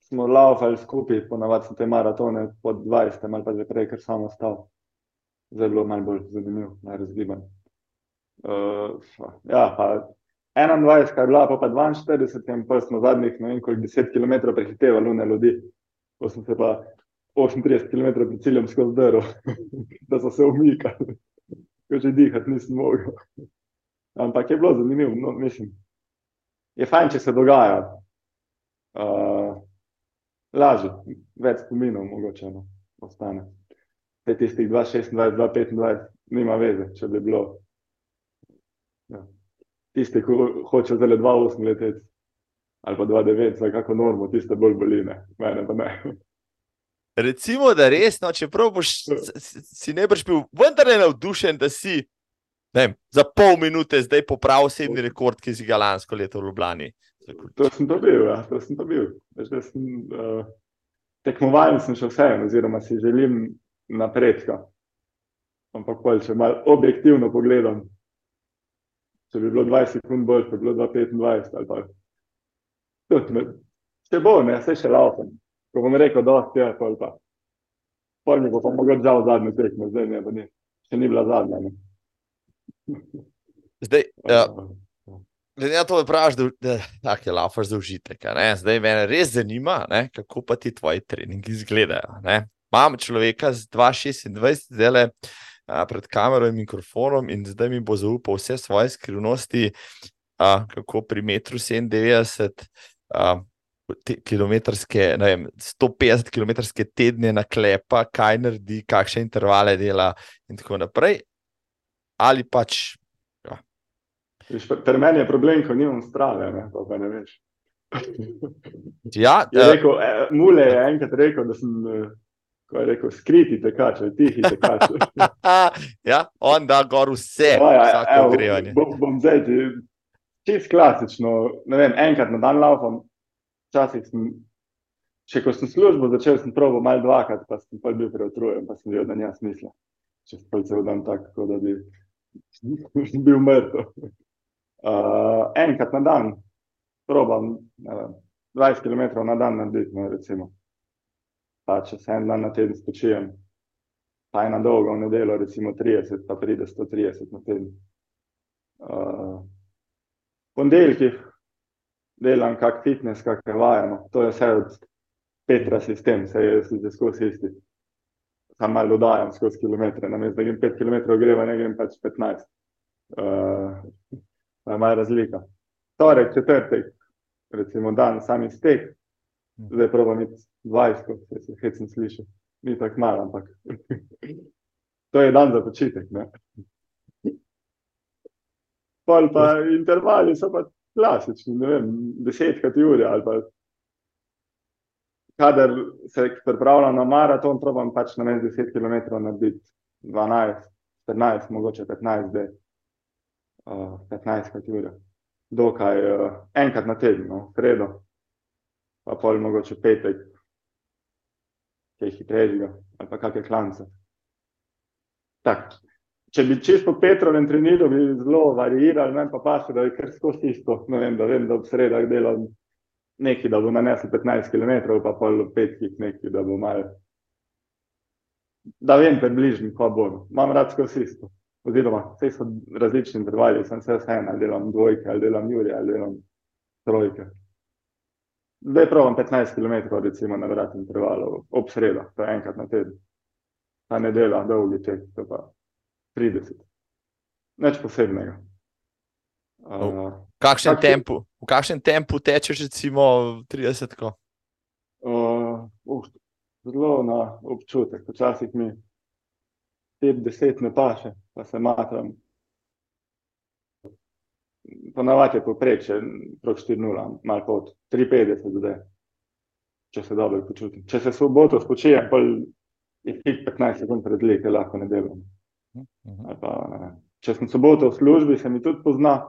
smo laufali skupaj, ponavadi so te maratone pod 20, ali pa že prej, ker samo stal. Zdaj je bilo malo bolj zanimivo, malo razgiban. Uh, ja, pa 21, kar je bila, pa, pa 42, in pa smo zadnjih, ne vem, koliko 10 km prehitevali lune ljudi, ko smo se pa 38 km pred ciljem skozi drvo, da so se umikali, ko že dihati nisem mogel. Ampak je bilo zanimivo, no, mislim, je fajn, če se dogaja. Uh, lažje, več spominov, mogoče no, ostane. Te tistih 2,26, 2,25, nima veze, če bi bilo. Ja tiste, ki hočejo zdaj 2,8 leteti ali pa 2,9, za kako normo, tiste bolj boline, mene pa ne. Recimo, da res, no, čeprav boš, si ne boš bil vendar navdušen, da si ne, za pol minute zdaj popravil sedmi rekord, ki si ga lansko leto v Ljubljani. To sem dobil, ja, to sem dobil. Veš, sem, uh, tekmovalen sem še vseeno, oziroma si želim napredka. Ampak, če malo objektivno pogledam, če bi bilo 20 sekund bolj, bi bilo 2,25 ali pa. Tudi, če bo, ne, vse še laufam. Ko bom rekel, da je to ali pa. Pol mi bo pa mogoče žal zadnje tekme, zdaj ne, ni. še ni bila zadnja. Ne. Zdaj, ja. Glede na to, da praviš, da, da je laufaš za užitek. Zdaj me res zanima, ne, kako pa ti tvoji treningi izgledajo. Ne. Imam človeka z 2,26, zdaj le a, pred kamero in mikrofonom, in zdaj mi bo zaupal vse svoje skrivnosti, a, kako pri metru 97, a, te, kilometrske, ne vem, 150 km tedne naklepa, kaj naredi, kakšne intervale dela, in tako naprej. Ali pač. Ja. Pri meni je problem, ko nimam strave, ne, pa ne veš. Ja, je rekel, e, mule je enkrat rekel, da sem ko je rekel, skriti tekač, tihi tekač. ja, on da gor vse, no, ja, vsako ogrevanje. Bom, bom zdaj čist klasično, ne vem, enkrat na dan laufam, včasih sem, še ko sem službo začel, sem probo mal dvakrat, pa sem pa bil preotrujen, pa sem videl, da nima smisla. če se cel dan tako, da bi bil mrtev. Uh, enkrat na dan, probam vem, 20 km na dan narediti, no, recimo. Pa če se en dan na teden spočijem, pa je na dolgo v nedelo, recimo 30, pa pride 130 na teden. Uh, ponedeljkih delam kak fitness, kak je vajeno. To je vse od Petra sistem, se je zdaj skozi isti. Sam malo dodajam skozi kilometre, na mestu, da grem 5 km, greva, ne grem pač 15. Uh, je malo razlika. Torek, četrtek, recimo dan, sami stek, zdaj proba imeti 20, če se hecno sliši. Ni tako malo, ampak to je dan za počitek. Ne? Pol pa intervali so pa klasični, ne vem, desetkrat ure ali pa kadar se pripravljam na maraton, probam pač na meni 10 km narediti 12, 14, mogoče 15, zdaj uh, 15 krat ure. Dokaj uh, enkrat na teden, no, sredo, pa pol mogoče petek, ki je hitrejšega, ali pa kakšne klance. Tak. Če bi čisto po Petrovem treniru bi zelo variirali, ne pa pa še, da je kar skozi isto. Ne vem, da vem, da ob sredah delam nekaj, da bo nanesel 15 km, pa pol petkih nekaj, da bo malo. Da vem približno, ko bo. Imam rad skozi isto. Oziroma, vse so različni intervali, sem se vse ena, delam dvojke, ali delam jurje, ali delam trojke. Zdaj pravim 15 km, recimo na vrat intervalov, ob sredah, to je enkrat na teden. Ta nedela, dolgi tek, to pa 30. Nič posebnega. Uh, v, kakšen kak tempu, v kakšnem tempu tečeš, recimo 30? Uh, uh, zelo na občutek. Včasih mi 5-10 ne paše, pa se matram. Ponavadi je poprečje proti 4-0, malo pod 3-50 zdaj, če se dobro počutim. Če se soboto spočijem, pa je 15 sekund predlike, lahko ne delam. Uh -huh. pa, ne če sem soboto v službi, se mi tudi pozna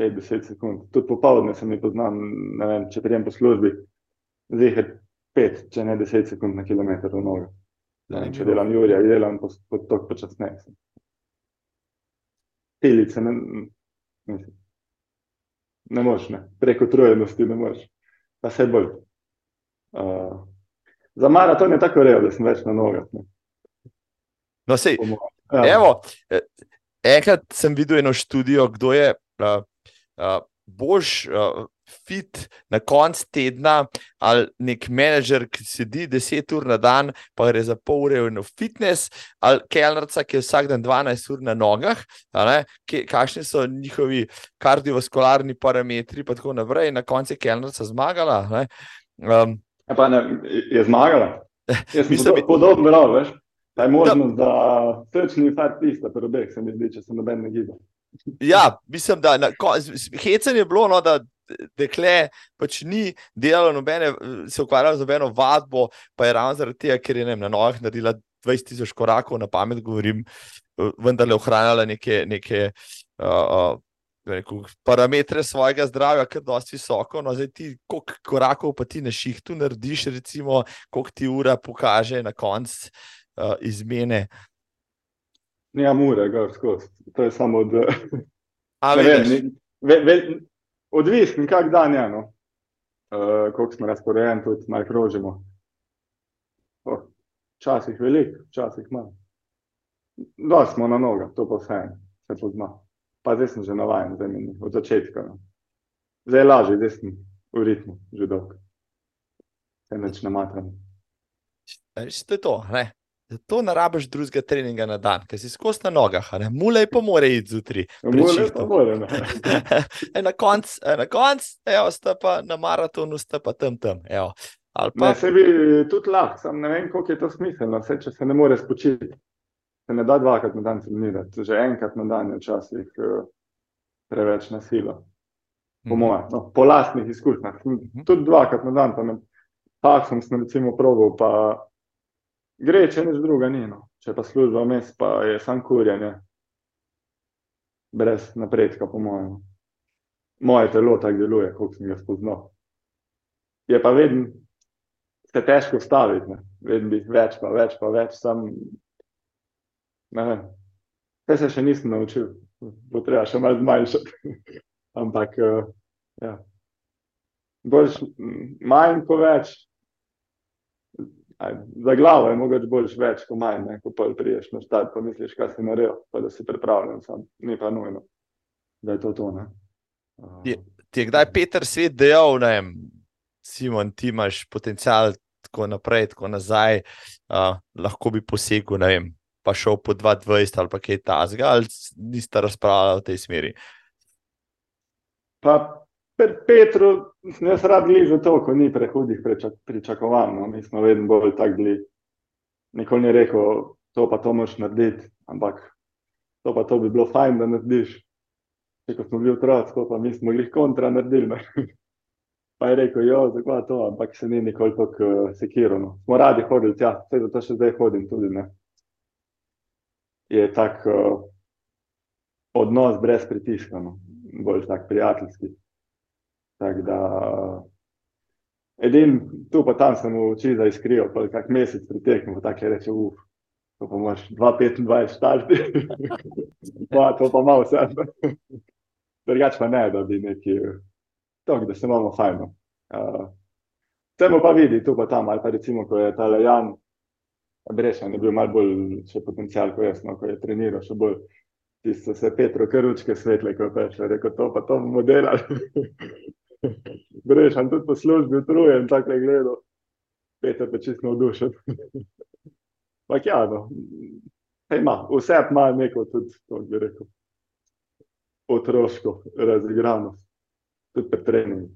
5-10 sekund. Tudi popoldne se mi pozna, ne vem, če prijem po službi, je 5, če ne 10 sekund na kilometr v nogo. Če delam Jurija, delam po, po tok počasneje. Telice ne, mislim, ne moš, ne. preko trojenosti ne moš, pa vse bolj. Uh, za maraton je tako rejo, da sem več na nogah. Ne. No, sej, ja. evo, e, enkrat sem videl eno študijo, kdo je, uh, uh, boš uh, fit na koncu tedna ali nek menedžer, ki sedi 10 ur na dan, pa gre za pol ure v fitness, ali kelnerca, ki je vsak dan 12 ur na nogah, kakšni so njihovi kardiovaskularni parametri, pa tako naprej, na koncu je kelnerca zmagala. Um, ja, pa ne, je zmagala. Jaz mislim, da je podobno, veš. Ta je možnost, da, srčni infarkt tista, pri obeh se mi zdi, če se noben ne giba. Ja, mislim, da hecen je bilo, no, da dekle pač ni delalo nobene, se ukvarjalo z nobeno vadbo, pa je ravno zaradi tega, ker je ne, na nogah naredila 20 tisoč korakov, na pamet govorim, vendar je ohranjala neke, neke uh, rekel, parametre svojega zdravja, kar dosti visoko. No, zdaj ti, koliko korakov pa ti na šihtu narediš, recimo, koliko ti ura pokaže na koncu uh, izmene. Nija mure, gor skozi. To je samo od. Odvisno, kak dan je, no. uh, koliko smo razporejeni, tudi malo krožimo. Včasih oh, veliko, včasih malo. Da smo na nogah, to pa vse se pozna. Pa zdaj sem že navajen, zdaj mi od začetka. No. Zdaj je lažje, zdaj sem v ritmu, že dolgo. Se neč namatram. To je to, ne? Zato ne rabiš drugega treninga na dan, ker si skozi na nogah, ne mulej pa mora iti zjutraj. na koncu, konc, sta pa na maratonu, sta pa tam tam. Evo. Pa... Ne, se bi tudi lahko, sam ne vem, koliko je to smiselno, vse, če se ne more spočiti. Se ne da dvakrat na dan trenirati, že enkrat na dan je včasih uh, preveč na silo. Po, mm -hmm. no, po lastnih izkušnjah. -hmm. Tudi dvakrat na dan, pa ne. Sem, sem recimo proval, pa gre, če nič druga ni. No. Če pa služba mes, pa je sam kurjanje. Brez napredka, po mojem. Moje telo tako deluje, kot sem ga spoznal. Je pa vedno se težko staviti, vedno bi več, pa več, pa več. Sam ne vem. Te se še nisem naučil, bo treba še malo zmanjšati. Ampak, uh, ja. Boljš, manj kot več. Aj, za glavo je mogoče boljš več kot manj, ne? ko pa priješ na start, pa misliš, kaj si naredil, pa da si pripravljen, sam ni pa nujno, da je to to. Uh, je, ti je kdaj Peter svet dejal, ne Simon, ti imaš potencial tako naprej, tako nazaj, uh, lahko bi posegel, ne vem, pa šel po 22 ali pa kaj tasga, ali niste razpravljali v tej smeri? Pa pri Petru, jaz rad gledam to, ko ni prehudih pričak, pričakovanj. No. Mi smo vedno bolj tak bili. Nikoli ni rekel, to pa to moš narediti, ampak to pa to bi bilo fajn, da narediš. Če smo bili otroci, pa mi smo jih kontra naredili. Pa je rekel, jo, zakaj to, ampak se ni nikoli tako uh, sekirano. Smo radi hodili tja, vse zato še zdaj hodim tudi. Ne. Je tak uh, odnos brez pritiska, no. bolj tak prijateljski. Tak da, edin tu pa tam sem uči za iskrijo, pa kak mesec pritekmo, tako je reče, uf, to pa imaš 2,25 štarti, pa to pa malo sebe. Drugač pa ne, da bi neki tako, da se imamo fajn. Uh, Temu pa vidi, tu pa tam, ali pa recimo, ko je ta Lejan, Brešen je bil malo bolj še potencial, ko jaz, no, ko je treniral, še bolj tisto se Petro Karučke svetle, ko je prišel, rekel, to pa to bomo delali. Brešen tudi po službi utrujen, tako je gledal. Peter pa čisto navdušen. Pak ja, no, ima, vse ima neko tudi, to bi rekel, otroško razigranost tudi pri treningu,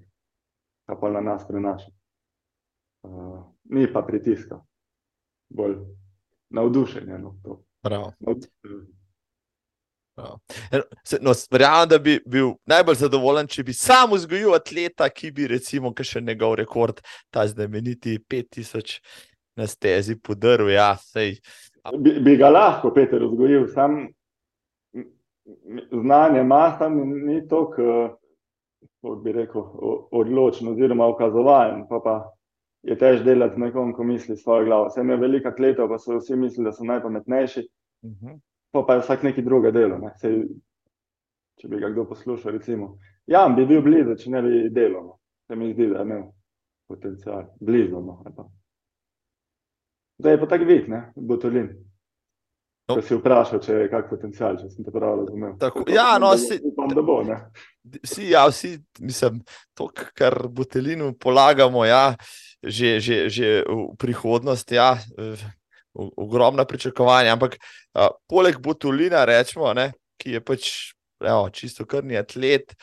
pa pa na nas prenaša. Uh, ni pa pritiska, bolj navdušenje. No, Prav. No, Verjamem, da bi bil najbolj zadovoljen, če bi sam vzgojil atleta, ki bi, recimo, še njegov rekord, ta znameniti 5000 na stezi, podaril. Ja, bi, bi ga lahko, Peter, vzgojil, sam znanje ima, tam ni toliko kako bi rekel, odločen oziroma ukazovalen, pa, pa je tež delati z nekom, ko misli svojo glavo. Vse je velika kleta, pa so vsi mislili, da so najpametnejši, uh mhm. -huh. Pa, pa je vsak neki druga delo. Ne. Sej, če bi ga kdo poslušal, recimo, ja, bi bil blizu, če ne bi delal. No. Se mi zdi, da je imel potencial, blizu. No, Zdaj je pa tako vid, ne, Botolin. No. Če si vprašal, če je kak potencial, če sem te prav razumel. Tako, ja, no, si, upam, da bo. Vsi, ja, vsi, mislim, to, kar Botelinu polagamo, ja, že, že, že v prihodnosti, ja, ogromna pričakovanja. Ampak a, poleg Botulina, rečemo, ne, ki je pač evo, čisto krni atlet.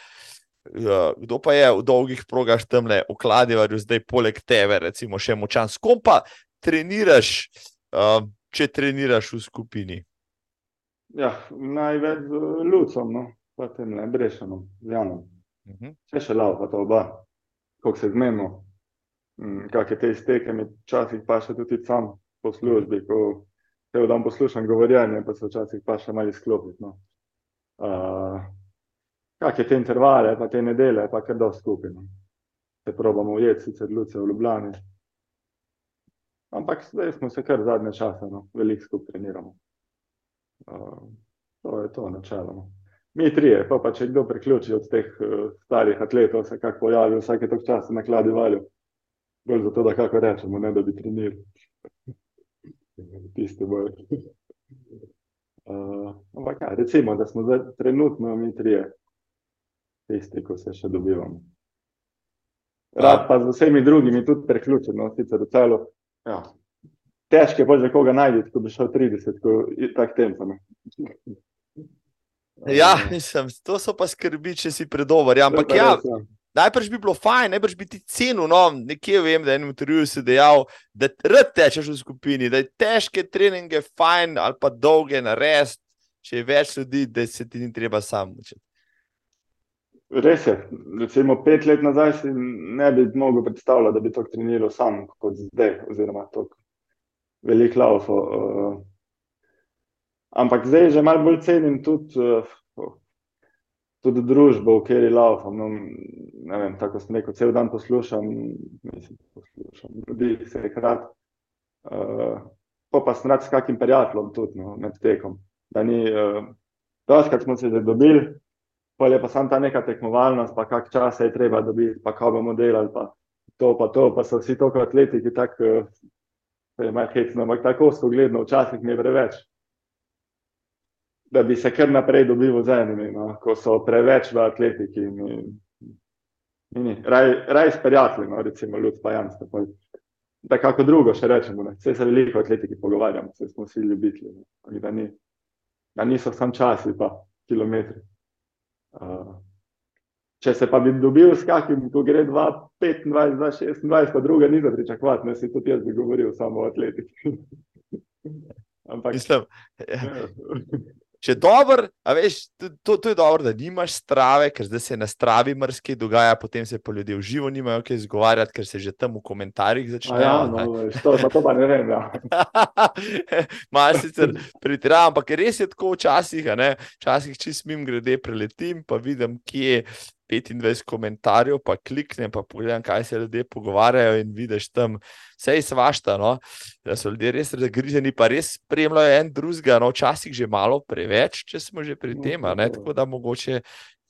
Kdo pa je v dolgih progah tam le ukladival, zdaj poleg tebe, recimo, še močan, s kom pa treniraš? Uh, če treniraš v skupini? Ja, največ z Lucom, no. pa tem ne brešanom, z Janom. Uh. -huh. Vse še lao, pa to oba, kako se zmenimo. Mm, Kakšne te izteke mi včasih pa še tudi sam po službi, ko te dan poslušam govorjenje, pa se včasih pa še malo izklopiti. No. Uh, Kakšne te intervale, pa te nedele, pa kar do skupino. Se probamo ujeti, sicer Luce v Ljubljani, Ampak zdaj smo se kar zadnje čase, no, veliko skupaj treniramo. Uh, to je to načeloma. Mi trije, pa, pa če kdo priključi od teh uh, starih atletov, se kako pojavi, vsake tok časa na kladi valju. Bolj zato, da kako rečemo, ne da bi trenirali. Tisti bolj. Uh, ampak ja, recimo, da smo zdaj trenutno mi trije, tisti, ko se še dobivamo. Rad pa z vsemi drugimi tudi priključeno, sicer v celo Ja. Težko je pa že koga najti, ko bi šel 30, ko je tak tempo. Ja, mislim, to so pa skrbi, če si predober. Ja, ampak ja, najprej bi bilo fajn, najprej bi ti cenil. No, nekje vem, da je intervju si dejal, da rad tečeš v skupini, da je težke treninge fajn ali pa dolge na res, če je več ljudi, da se ti ni treba sam učiti. Res je. Recimo pet let nazaj si ne bi mogel predstavljati, da bi to treniral sam kot zdaj, oziroma tako velik lauf. Uh, ampak zdaj že malo bolj cenim tudi, uh, tudi družbo, v kateri laufam. No, ne vem, tako sem rekel, cel dan poslušam, mislim, poslušam ljudi, se je krat. Uh, pa pa sem rad s kakim prijateljem tudi no, med tekom. Da ni, uh, doskrat smo se že dobili, pa je pa sam ta neka tekmovalnost, pa kak čas je treba dobiti, pa kaj bomo delali, pa to, pa to, pa so vsi toliko atletiki, tako uh, je malo hecno, ampak tako spogledno, včasih mi je preveč. Da bi se kar naprej dobil z enimi, no, ko so preveč v atletiki. Ni, ni, raj, raj s prijatelji, no, recimo, ljud pa jamstvo da kako drugo še rečemo. Ne. Vse se veliko atletiki pogovarjamo, vse smo vsi ljubitelji. Ne. Da, ni, da niso sam časi, pa kilometri. Uh, če se pa bi dobil s kakim, ko gre 2-25, 2-26, pa druga ni za pričakovati, ne si tudi jaz bi govoril samo o atletiki. Ampak, Mislim, ja. Če je dobro, veš, to, to je dobro, da nimaš strave, ker zdaj se na stravi mrski dogaja, potem se pa ljudje v živo nimajo kaj izgovarjati, ker se že tam v komentarjih začnejo. Ja, no, to, to pa ne vem. Ja. Malo sicer pretiravam, ampak res je tako včasih, včasih čist mim grede preletim, pa vidim, kje je. 25 komentarjev, pa kliknem, pa pogledam, kaj se ljudje pogovarjajo, in vidiš tam vse je svašta. No? Da so ljudje res zagriženi, pa res spremljajo en drugega, no včasih že malo preveč, če smo že pri tem. Tako da mogoče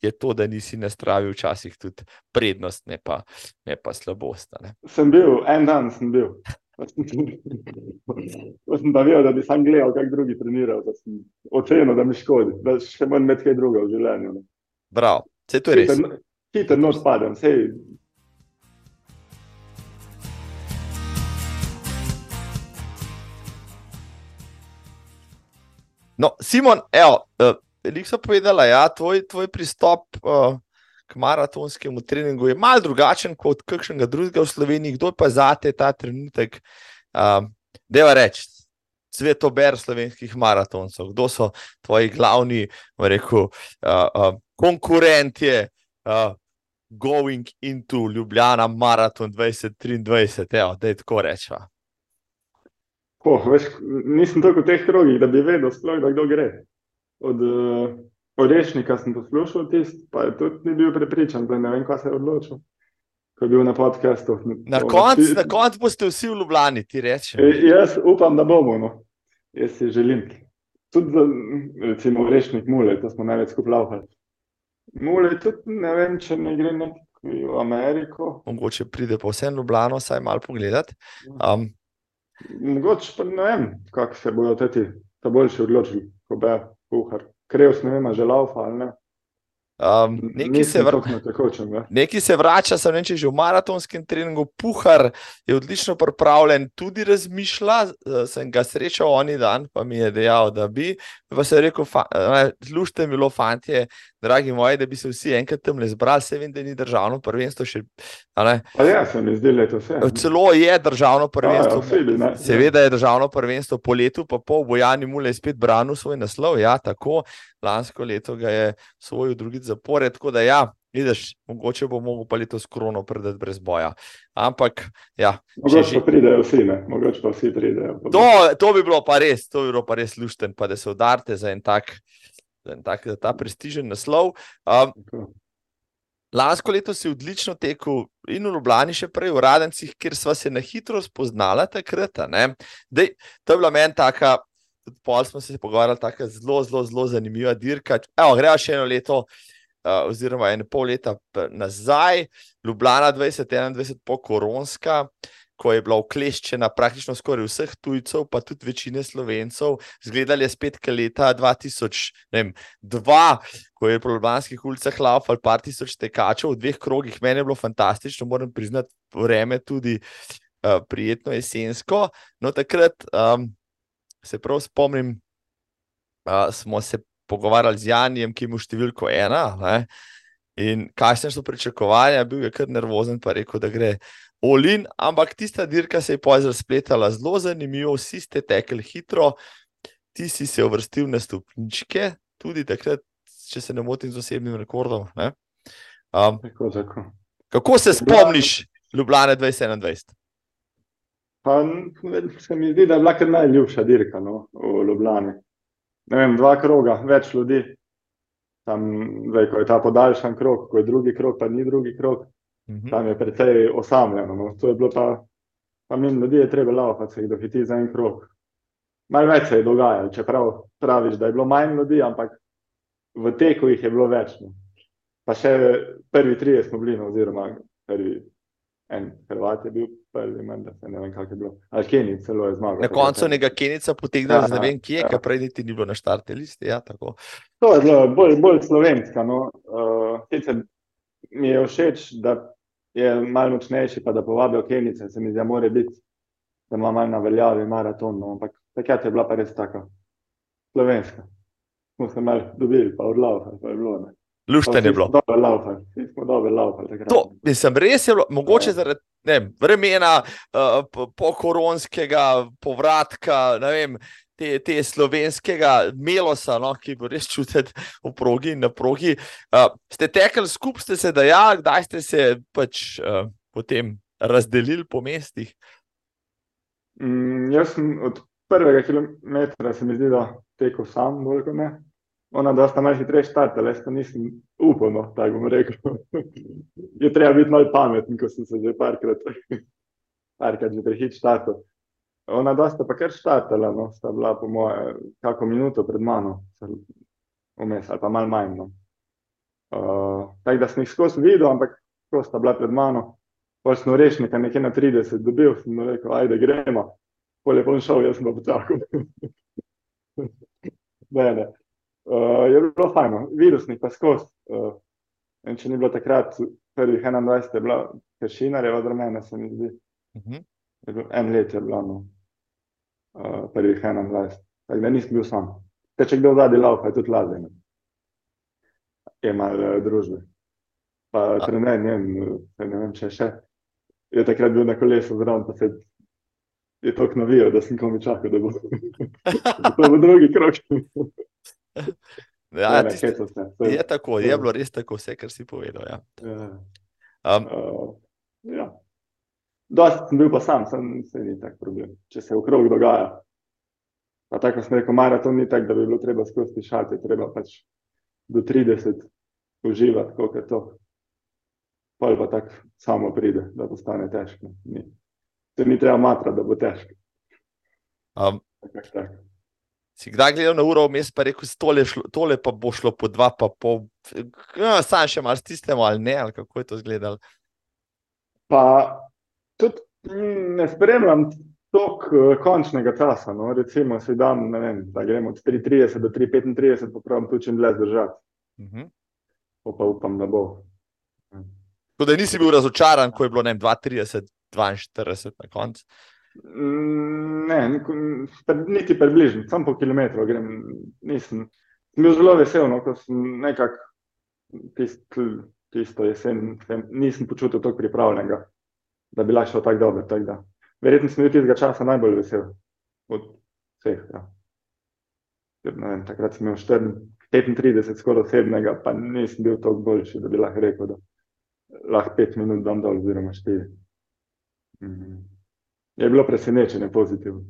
je to, da nisi na stravi, včasih tudi prednost, ne pa, ne pa slabost. Ne? Sem bil, en dan sem bil. To sem pa videl, da bi sam gledal, kako drugi trenirajo, da sem ocenil, da mi škodi, da še manj med kaj drugega v življenju. Bravo. Vse to je res. Hiter noč spadam. No, Simon, evo, veliko so povedala, ja, tvoj, tvoj pristop uh, k maratonskemu treningu je mal drugačen kot kakšnega drugega v Sloveniji. Kdo pa zate ta trenutek, uh, deva reči, svetober slovenskih maratoncev? Kdo so tvoji glavni, rekel, uh, uh, konkurentje, uh, going into Ljubljana, maraton 2023, evo, da je tako rečeno. Oh, nisem tako v teh krogih, da bi vedel, sploh, da kdo gre. Od uh, Rešnika sem poslušal tisti, pa je tudi ni bil prepričan, da ne vem, kaj se je odločil. Ko je bil na podkastu. Na koncu konc boste vsi v Ljubljani, ti reči. E, jaz upam, da bomo. No. Jaz si želim. Tudi za, recimo, rešnik mule, to smo največ skupaj. Mule, tudi ne vem, če ne gre v Ameriko. Mogoče pride pa vse v Ljubljano, saj malo pogledati. Um, Mogoče pa ne vem, kako se bodo ti ta boljši odločili, ko bo kuhar. Krevs ne vem, že laufa ali ne. Um, neki, se vr... tekočem, neki se vrača, sem reči, že v maratonskem treningu. Puhar je odlično pripravljen, tudi razmišlja. Sem ga srečal oni dan, pa mi je dejal, da bi. Pa se je rekel, zlušte mi bilo, fantje, dragi moji, da bi se vsi enkrat tam le zbrali. Se vem, da ni državno prvenstvo še. Ja, se mi zdi, da je to vse. Celo je državno prvenstvo. Ja, ja, Seveda je državno prvenstvo po letu, pa po Bojani Mule je spet branil svoj naslov. Ja, tako lansko leto ga je svoj drugi zapored. Tako da, ja, vidiš, mogoče bo mogel pa letos krono predati brez boja. Ampak, ja. Mogoče pa pridejo vsi, ne, mogoče pa vsi pridejo. To, to bi bilo pa res, to bi bilo pa res lušten, pa da se udarite za en tak, za en tak za ta prestižen naslov. Um, Lansko leto si odlično tekel in v Ljubljani, še prej v Radencih, kjer smo se na hitro spoznali takrat. Dej, to je bila meni taka pol smo se pogovarjali, tako zelo, zelo, zelo zanimiva dirka. Evo, gremo še eno leto, uh, oziroma eno pol leta nazaj, Ljubljana 2021, po koronska. Ko je bila ukleščena praktično skoraj vseh tujcev, pa tudi večine slovencev, zgledali je spet leta 2002, ko je po Ljubljanskih ulicah laufal par tisoč tekačev v dveh krogih. Mene je bilo fantastično, moram priznati, vreme tudi uh, prijetno jesensko. No, takrat um, se prav spomnim, uh, smo se pogovarjali z Janijem, ki ima številko ena. Ne? In kaj so pričakovanja, bil je kar nervozen, pa rekel, da gre Olin, ampak tista dirka se je pozor spletala zelo zanimivo, vsi ste tekli hitro, ti si se uvrstil na stopničke, tudi takrat, če se ne motim, z osebnim rekordom. Um, tako, tako. Kako se spomniš Ljubljane 2021? Pa se mi zdi, da je bila kar najljubša dirka no, v Ljubljani. Ne vem, dva kroga, več ljudi. Tam, zdaj, ko je ta podaljšan krog, ko je drugi krog, pa ni drugi krog, uh mhm. -huh. tam je precej osamljeno. No. To je bilo pa, pa min ljudi je treba laufati, se jih dohiti za en krog. malo več se je dogajalo, čeprav praviš, da je bilo manj ljudi, ampak v teku jih je bilo več. No. Pa še prvi tri smo bili, no, oziroma prvi en Hrvat je bil prvi, menda, ne vem, kako je bilo. Ali Kenij celo je zmagal. Na koncu nekega Kenica potegnil, ja, ne vem, kje, ja. prej niti ni bilo na štarte listi. Ja, to je bilo bolj, bolj slovenska. No. Uh, mi je všeč, da je malo močnejši, pa da povabijo Kenice, se mi zdi, da mora biti, da ima malo na veljavi maraton. No. Ampak takrat je bila pa res taka slovenska. Smo se malo dobili, pa odlaufali, pa je bilo. Ne. Lušten je bilo. Laufali. To, mislim, res je bilo, mogoče ja. zaradi ne, vremena, uh, po-koronskega povratka, ne vem, te, te slovenskega melosa, no, ki bo res čutiti v progi in na progi. Uh, ste tekli skupaj, ste se dajali, kdaj ste se pač uh, potem razdelili po mestih? Mm, jaz sem od prvega kilometra, se mi zdi, da tekel sam, bolj kot ne ona dosta malo hitreje štartala, jaz pa nisem upal, no, tako bom rekel. je treba biti malo pameten, ko sem se že parkrat, parkrat že prehit štartal. Ona dosta pa kar štartala, no, sta bila po moje kako minuto pred mano, vmes ali pa malo manj. No. Uh, tako da sem jih skozi videl, ampak ko sta bila pred mano, pol sem rešnika nekje na 30 dobil, sem rekel, ajde gremo, pol je pol šel, jaz sem pa počakal. ne, ne. Uh, je bilo fajno, virusnik pa skozi. Uh, če ni bilo takrat, prvih 21, je bila kršinarjeva od mene, se mi zdi. Uh mhm. -huh. En let je bilo, no. uh, prvih 21. Tako da nisem bil sam. Te, če kdo vladi laupa, je tudi lažje. Je malo uh, družbe. Pa trener, ne, ne vem, če še. Je takrat bil na kolesu zraven, pa se je tako navijal, da sem komi čakal, da bo. to bo drugi krok. Ja, ne, tiste, je, je tako, je bilo res tako, vse, kar si povedal. Ja. Ja. Um, uh, ja. Dost sem bil pa sam, sem, se ni tak problem. Če se v krog dogaja. Pa tako sem rekel, maraton ni tako, da bi bilo treba skozi šati, treba pač do 30 uživati, koliko je to. Pa pa tako samo pride, da postane težko. Ni. Se ni treba matra, da bo težko. Um, tak, tak. Si kdaj gledal na uro, vmes pa rekel, tole, šlo, tole pa bo šlo po dva, pa po. No, sam še malo stisnemo ali ne, ali kako je to izgledalo. Pa tudi ne spremljam toliko uh, končnega časa. No. Recimo, se dam, ne vem, da gremo od 3:30 do 3:35, pa pravim tu čim dlje zdržati. Uh mhm. -huh. Pa upam, da bo. Tako da nisi bil razočaran, ko je bilo 2:30, 42 na koncu. Mm, ne, niti približno, samo po kilometru grem. Nisem bil zelo vesel, no, ko sem nekako tist, tisto jesen, nisem počutil tako pripravljenega, da bi lahko šel tako dobro. Tak da. Verjetno sem bil tistega časa najbolj vesel od vseh. Ja. Vem, takrat sem imel 35, skoraj osebnega, pa nisem bil tako boljši, da bi lahko rekel, da lahko 5 minut dam dol, oziroma 4. Mm -hmm je bilo presenečenje pozitivno,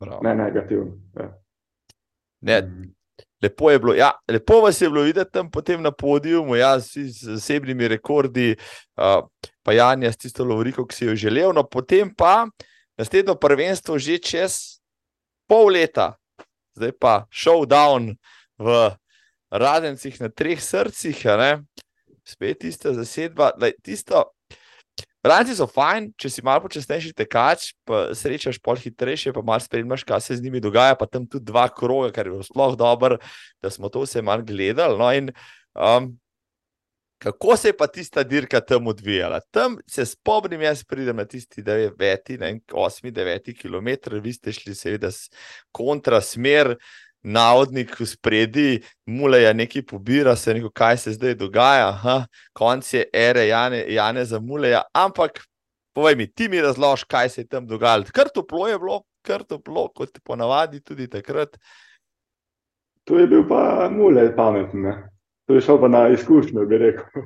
Bravo. ne negativno. Ja. Ne, lepo je bilo. Ja, lepo vas je bilo videti tam na podiju, ja, z osebnimi rekordi, uh, pa Janja s tisto Lovriko, ki si jo želel. No, potem pa naslednjo prvenstvo že čez pol leta, zdaj pa showdown v Radencih na treh srcih, spet tista zasedba. Lej, tisto, Ranci so fajn, če si malo počasnejši tekač, pa srečaš pol hitrejše, pa malo spremljaš, kaj se z njimi dogaja, pa tam tudi dva kroga, kar je bilo sploh dobro, da smo to vse malo gledali. No in, um, kako se je pa tista dirka tam odvijala? Tam se spomnim, jaz pridem na tisti 9, 8, 9 km, vi ste šli seveda kontra smer navodnik v spredi, mule je nekaj pobira, se neko, kaj se zdaj dogaja, Aha, konc je ere Jane, Jane za mule. Ampak, povej mi, ti mi razloži, kaj se je tam dogajalo. Kar toplo je bilo, kar toplo, kot ponavadi tudi takrat. To je bil pa mule pameten, to je šel pa na izkušnjo, bi rekel.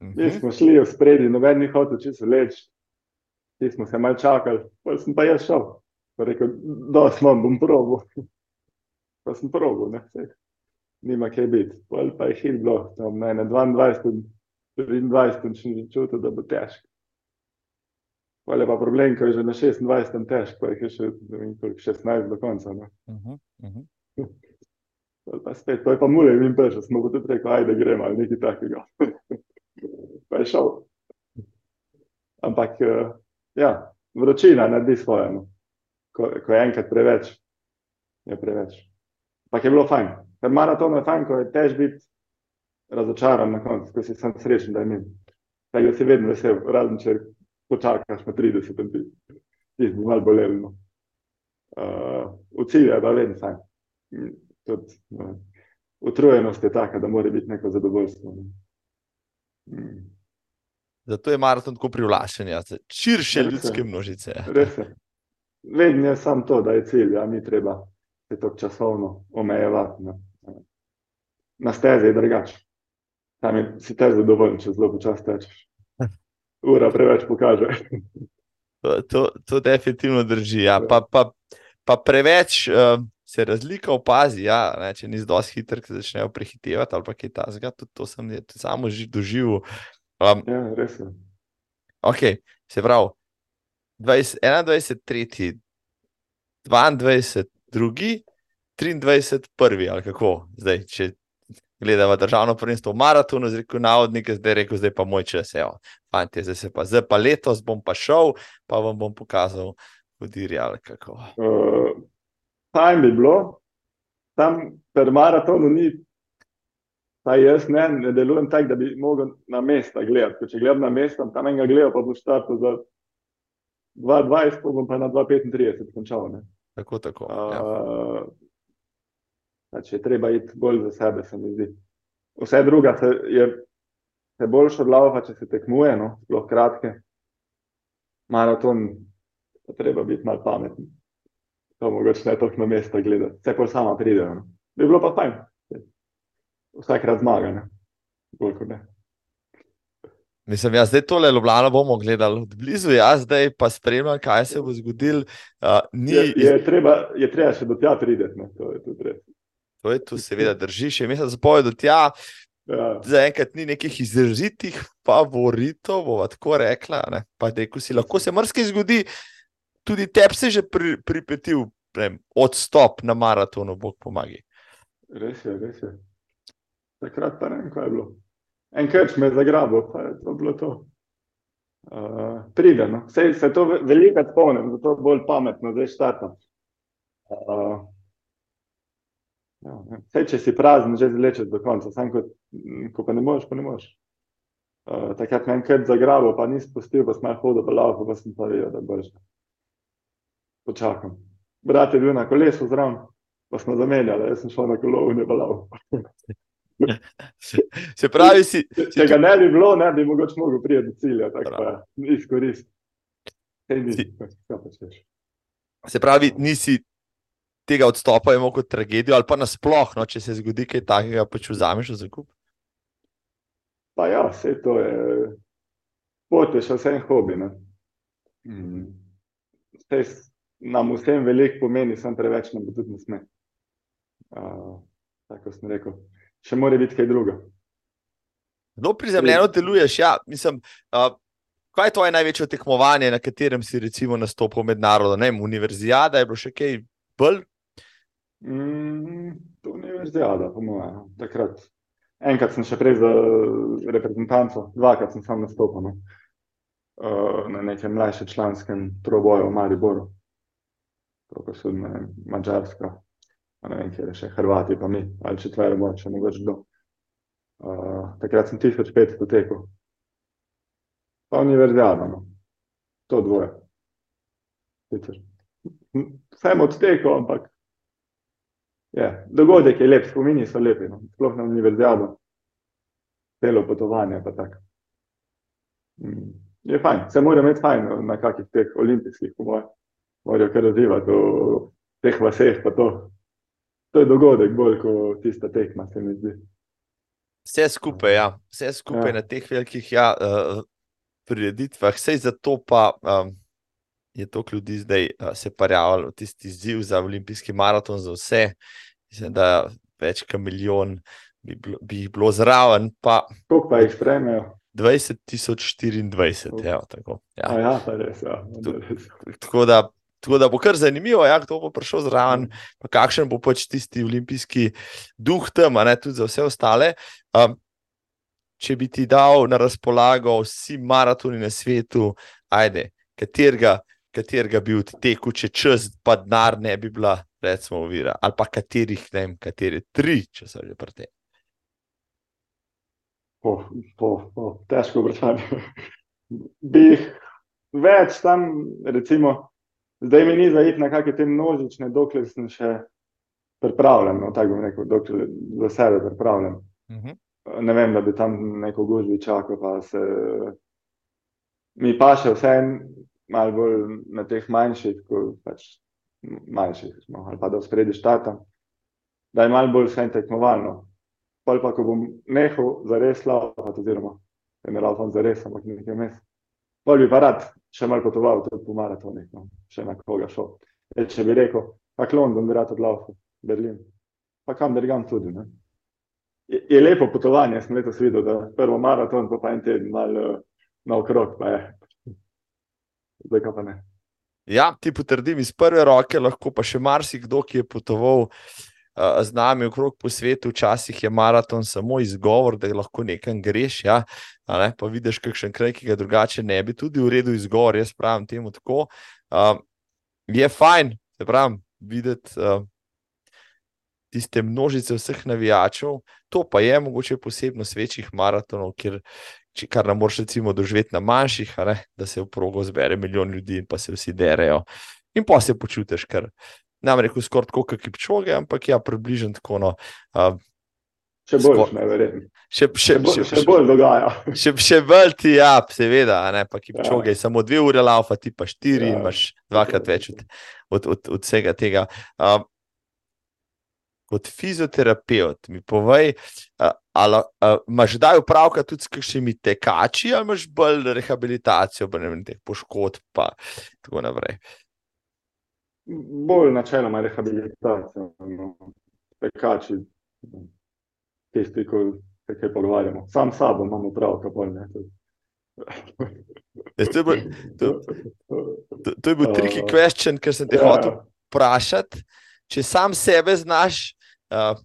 Mi uh -huh. smo šli v spredi, noben ni hotel čisto leč, ti smo se mal čakali, pa sem pa jaz šel. Pa rekel, da smo bom probo pa sem probil, ne, vse. Nima kaj biti. Pol pa je hit bilo, tam ne, na 22, 23, še ni čutil, da bo težko. Pa je pa problem, ker je že na 26 težko, pa jih je še vem, 16 do konca. No. Uh -huh, uh -huh. Pa spet, to je pa mulej in peš, smo pa tudi rekli, ajde gremo ali nekaj takega. pa je šel. Ampak, uh, ja, vročina naredi svoje. No. Ko, ko je enkrat preveč, je preveč. Ampak je bilo fajn. Ker maraton je fajn, ko je tež biti razočaran na koncu, ko si sam srečen, da je min. Tega si vedno vesel, razen če počakaš na 30 dni. Ti bi malo bolelo. Uh, v cilju je pa vedno fajn. Tudi, uh, utrujenost je taka, da mora biti neko zadovoljstvo. Ne. Mm. Zato je maraton tako privlačen, ja. širše ljudske množice. Res je. Vedno je samo to, da je cilj, a mi treba se to časovno omejevati. Ne. Na stezi je drugače. Tam je si te zadovoljen, če zelo počasi tečeš. Ura preveč pokaže. To, to, to definitivno drži. Ja. Pa, pa, pa preveč uh, se razlika opazi, ja, ne, če nisi dosti hiter, ki začnejo prehitevati ali kaj takega. Tudi to sem tudi samo že doživel. Um, ja, res je. Okay, se pravi, 20, 21, 3, 22, 2, 23, 1, ali kako zdaj, če gledamo državno prvenstvo v maratonu, z reko navodnike, zdaj rekel, zdaj pa moj čas, evo, fanti, zdaj se pa, zdaj pa letos bom pa šel, pa vam bom pokazal, vodiri ali kako. Uh, tam bi bilo, tam per maratonu ni, pa jaz ne, ne delujem tako, da bi mogel na mesta gledati, če gledam na mesta, tam enega gledam, pa bo štartil za 2,20, pa bom pa na 2,35 končal. Ne. Tako, tako. Uh, ja. Znači, je treba iti bolj za sebe, se mi zdi. Vse druga se je se boljša od lava, če se tekmuje, no, sploh kratke. Maraton, treba biti malo pameten. To mogoče ne toliko na mesta gledati, vse pa sama pridejo. No. Bi bilo pa fajn. Vsakrat zmaga, ne. Bolj kot ne. Mislim, jaz zdaj tole Ljubljano bomo gledali od blizu, jaz zdaj pa spremljam, kaj se bo zgodil. Uh, ni... je, je, treba, je treba še do tja prideti, ne. to je tudi res. To je tu, seveda, drži, še mesec zapovedal tja. Ja. Zaenkrat ni nekih izrazitih favoritov, bomo tako rekla. Ne? Pa rekel si, lahko se marsikaj zgodi, tudi tebi se je že pri, pripetil vem, odstop na maratonu, bog pomaga. Res je, res je. Takrat pa ne vem, kaj je bilo. Enkrat me zagrabil, pa je to bilo to. Uh, pride, no. se, se to veliko spomnim, zato je bolj pametno, zdaj štartam. Uh, Ja, Vse, če si prazen, že zlečeš do konca, sam kot, ko pa ne moreš, pa ne moreš. Uh, takrat me enkrat zagrabil, pa nisem spustil, pa sem hodil po laufu, pa sem pa vedel, da boš. Počakam. Brat je bil na kolesu zraven, pa smo zamenjali, jaz sem šel na kolo in je balal. Se pravi, si. Če, če ga ne bi bilo, ne bi mogoče mogel priti do cilja, tako da izkoristi. Se pravi, nisi tega odstopa imel kot tragedijo, ali pa nasplošno, no, če se zgodi kaj takega, pa če vzameš za kup. Pa ja, vse to je, pot je še vse en hobi. Mm. Nam vsem veliko pomeni, sem preveč, nam tudi ne sme. Uh, tako sem rekel, še mora biti kaj druga. Zelo prizemljeno deluješ. Ja, mislim, uh, kaj je tvoje največje tekmovanje, na katerem si recimo nastopil mednarodno? Univerzijada je bilo še kaj bolj Mm, to ni več zjada, po mojem. Takrat. Enkrat sem še prej za reprezentanco, dvakrat sem sam nastopil no. uh, na nekem mlajšem članskem troboju v Mariboru. To so ne vem, Mačarska, ne vem, kje je še Hrvati, pa mi, ali četvero moče, mogoče kdo. Uh, takrat sem 1500 tekel. Pa univerzijada, no. To dvoje. Vsem odtekel, ampak Ja, dogodek je lep, spomini so lepi, no. sploh na univerzijado, celo potovanje. Mm. Je fajn, se mora imeti fajn na kakih teh olimpijskih, mojem, morajo kar razvivati v teh vaseh. To. To je dogodek, bolj kot tista tekma, se mi zdi. Vse skupaj, ja. vse skupaj ja. na teh velikih ja, uh, prireditvah, vse zato pa. Um, je toliko ljudi zdaj uh, se parjavalo v tisti izziv za olimpijski maraton, za vse. Mislim, da več kot milijon bi, bi jih bilo zraven. Kako pa jih sprejmejo? 2024. Evo, tako, ja. A ja, pa res, ja. Tu- res. Tako, da, tako da bo kar zanimivo, ja, kdo bo prišel zraven, pa kakšen bo pač tisti olimpijski duh tam, a ne tudi za vse ostale. Um, če bi ti dal na razpolago vsi maratoni na svetu, ajde, katerega, katerega bi odtekel, če čas pa denar ne bi bila, recimo, ovira, ali pa katerih, ne vem, katere tri, če so že pri tem. Po, po, po, težko vprašanje. Bi jih več tam, recimo, zdaj mi ni zaiti na kakšne te množične, dokler sem še pripravljen, no, tako bom rekel, dokler za sebe pripravljen. Uh -huh. ne vem, da bi tam neko gužvi čakal, pa se mi pa še vse malo bolj na teh manjših, ko pač manjših smo, ali pa da spredi štata, da je malo bolj vse tekmovalno. Pol pa, ko bom nehal zares laufati, oziroma da ne laufam zares, ampak nekaj mes. Pol bi pa rad še malo potoval tudi po maratonih, no, še na koga šel. E, če bi rekel, kak London bi rad odlaufal, Berlin, pa kam drugam tudi. Je, je lepo potovanje, sem letos videl, da prvo maraton, pa, pa en teden malo naokrog, pa je. Zdaj pa ne. Ja, ti potrdim iz prve roke, lahko pa še marsikdo, ki je potoval z nami okrog po svetu, včasih je maraton samo izgovor, da lahko nekam greš. Ja, a ne, pa vidiš kakšen kraj, ki ga drugače ne bi, tudi v redu izgovor, jaz pravim temu tako. Uh, je fajn, se pravim, videti uh, tiste množice vseh navijačev, to pa je mogoče posebnost večjih maratonov, kjer če- kar ne moreš recimo doživeti na manjših, ne, da se v progo zbere milijon ljudi in pa se vsi derejo. In pa se počutiš, kar nam rekel, skoraj tako, kot kipčoge, ampak ja, približno tako. No, uh, Še bolj, Spor- najverjetneje. še, še, Še, bolj- še, še bolj dogaja. še, še bolj ti, ja, seveda, a ne pa kipčoge, ja. samo dve ure laufa, ti pa štiri ja. imaš dvakrat več od, od, od, od vsega tega. Uh, kot fizioterapeut, mi povej, uh, ali uh, imaš kdaj upravka tudi s kakšnimi tekači, ali imaš bolj rehabilitacijo, vem, teh poškodb, pa tako naprej. Bolj načeloma rehabilitacija, no. tekači, tisti, ko se kaj pogovarjamo. Sam s sabo imamo pravka, pol ne. Jaz, to, je bil, to, to, to je bil tricky Uh, question, ker sem te ja. hotel vprašati, če sam sebe znaš, uh,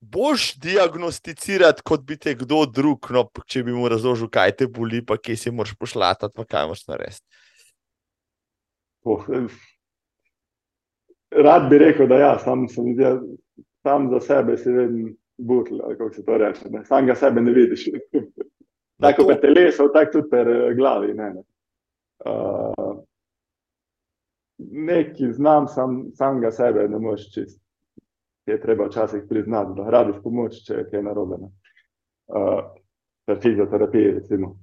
boš diagnosticirati, kot bi te kdo drug, no, če bi mu razložil, kaj te boli, pa kje si moraš pošlatati, pa kaj moraš narediti. Oh, Rad bi rekel, da ja, sam, se mi zdi, sam za sebe si vedno butl, kako se to reče. Ne? Sam ga sebe ne vidiš. Tako pri telesu, tako tudi pri eh, glavi. Ne, ne. Uh, neki znam, sam, sam ga sebe ne moreš čist. Je treba včasih priznati, da rabiš pomoč, če je kaj narobe. ne. Uh, pri fizioterapiji, recimo.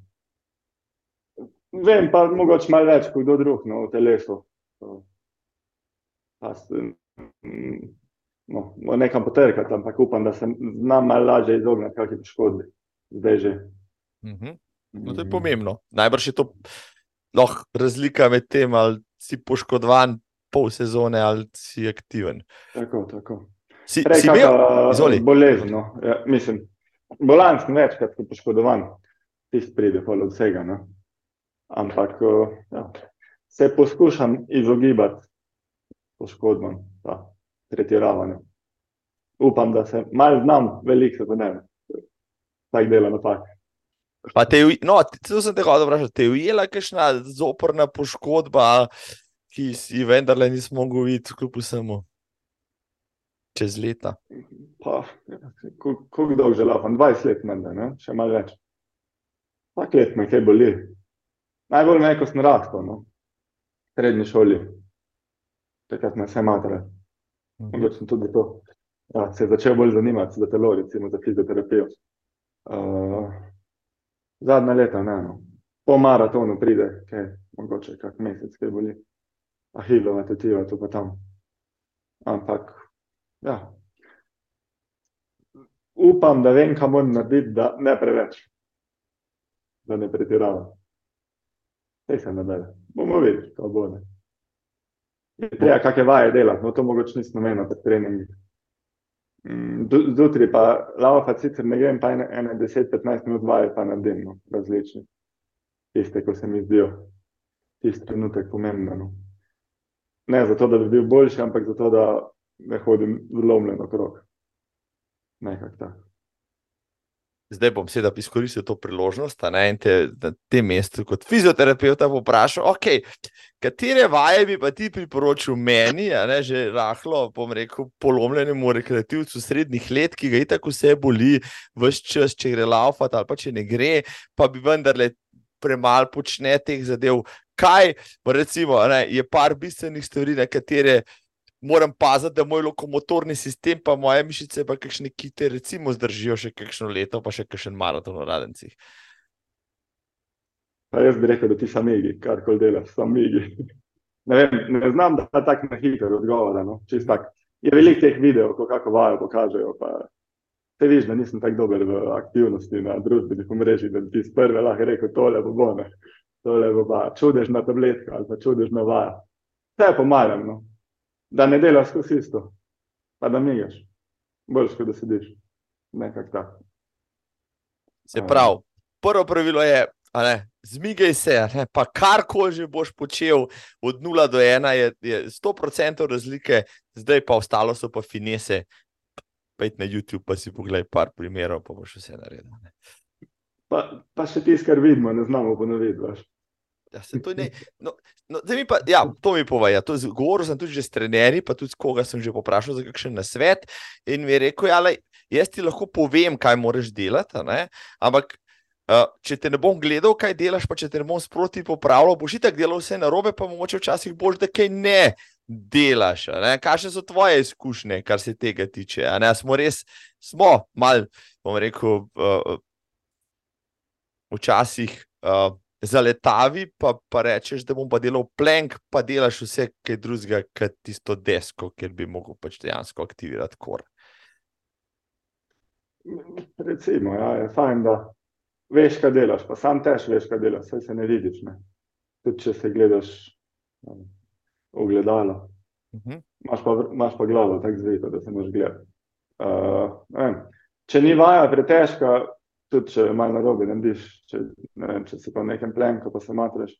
Vem pa mogoče malo več kot kdo drug no, v telesu. Uh, pa mm, no, nekam potrkati, ampak upam, da se znam malo lažje izogniti kakšni poškodbi. Zdaj že. Mhm. No, to je pomembno. Najbrž je to lahko razlika med tem, ali si poškodovan pol sezone ali si aktiven. Tako, tako. Si, Prej si imel, kakšna Izvoli. bolezen. No. Ja, mislim, bolan sem večkrat poškodovan, tisti pride pol od vsega. No. Ampak uh, ja, se poskušam izogibati poškodbam, pa pretiravanju. Upam, da se malo znam, veliko se pa ne. Tak dela napak. Pa te, no, to sem te hotel vprašati, te je ujela kakšna zoporna poškodba, ki si vendarle nismo mogli videti, kljub vsemu čez leta. Pa, ko- koliko dolgo že lafam? 20 let menda, ne? še malo več. Vsak let me kaj boli. Najbolj me je, ko sem rastel, no. v srednji šoli. Takrat me je vse matera. Mogoče sem tudi to. Ja, se je začel bolj zanimati za telo, recimo za fizioterapijo. Uh, zadnja leta, ne, no. Po maratonu pride, kaj, mogoče kak mesec, kaj boli. Ahilova tetiva, tu pa tam. Ampak, ja. Upam, da vem, kaj moram narediti, da ne preveč. Da ne pretiravam. Sej se nadalje. Bomo videli, kako bo. Ne. Je treba kakšne vaje delati, no to mogoče nisem namenil pri treningih. Mm, zjutraj pa lava, sicer ne grem, pa ene 10-15 minut vaje pa na den, no, različni. Tiste, ko se mi zdijo, tisti trenutek pomembno. No. Ne zato, da bi bil boljši, ampak zato, da ne hodim zlomljen okrog. Nekako tako zdaj bom seveda izkoristil to priložnost ne, in te na tem mestu kot fizioterapeuta vprašal, okay, katere vaje bi pa ti priporočil meni, ne, že rahlo, bom rekel, polomljenemu rekreativcu srednjih let, ki ga itak vse boli, vse čas, če gre laufati ali pa če ne gre, pa bi vendarle premalo počne teh zadev. Kaj, recimo, ne, je par bistvenih stvari, na katere moram paziti, da moj lokomotorni sistem, pa moje mišice, pa kakšne kite, recimo, zdržijo še kakšno leto, pa še kakšen maraton v radencih. Pa jaz bi rekel, da ti sami, kar koli delaš, sami. Ne, vem, ne znam, da je tako na hitro odgovor. No? Je veliko teh videov, ko kako vajo pokažejo. Pa te viš, da nisem tako dober v aktivnosti na družbenih omrežjih, da bi ti z prve lahko rekel, tole bo bo ne. Tole bo pa čudežna tabletka ali pa čudežna vaja. Vse je pomalem. No? Da ne delaš skozi isto, pa da migaš, boljš, da sediš. Nekako tako. Se pravi, prvo pravilo je, ne, zmigaj se, ne, pa karkoli že boš počel, od 0 do 1 je, je 100% razlike, zdaj pa ostalo so pa finese. Pejdi na YouTube, pa si pogledaj par primerov, pa boš vse naredil. Pa, pa še tisto, kar vidimo, ne znamo ponoviti. Ja, to, no, no, mi pa, ja, to mi pove. Ja, govoril sem tudi s trenerji, pa tudi koga sem že poprašal za kakšen nasvet. In mi je rekel, ja, lej, jaz ti lahko povem, kaj moraš delati. Ampak, uh, če te ne bom gledal, kaj delaš, pa če te ne bom sproti popravljal, boš ti tako delal vse narobe, pa mogoče včasih boš, da kaj ne delaš. Ne? Kakšne so tvoje izkušnje, kar se tega tiče? Smo res, smo mal, bom rekel, uh, včasih. Uh, zaletavi, pa, pa rečeš, da bom pa delal plenk, pa delaš vse kaj drugega, kot tisto desko, ker bi lahko pač dejansko aktivirati kor. Recimo, ja, je fajn, da veš, kaj delaš, pa sam tež veš, kaj delaš, vse se ne vidiš. Ne? Tudi če se gledaš v gledalo, uh mhm. -huh. imaš, pa, imaš pa glavo tako zvito, da se moš gledati. Uh, če ni vaja pretežka, tudi če malo narobe narediš, če, ne vem, če si pa nekem plenku, pa se matraš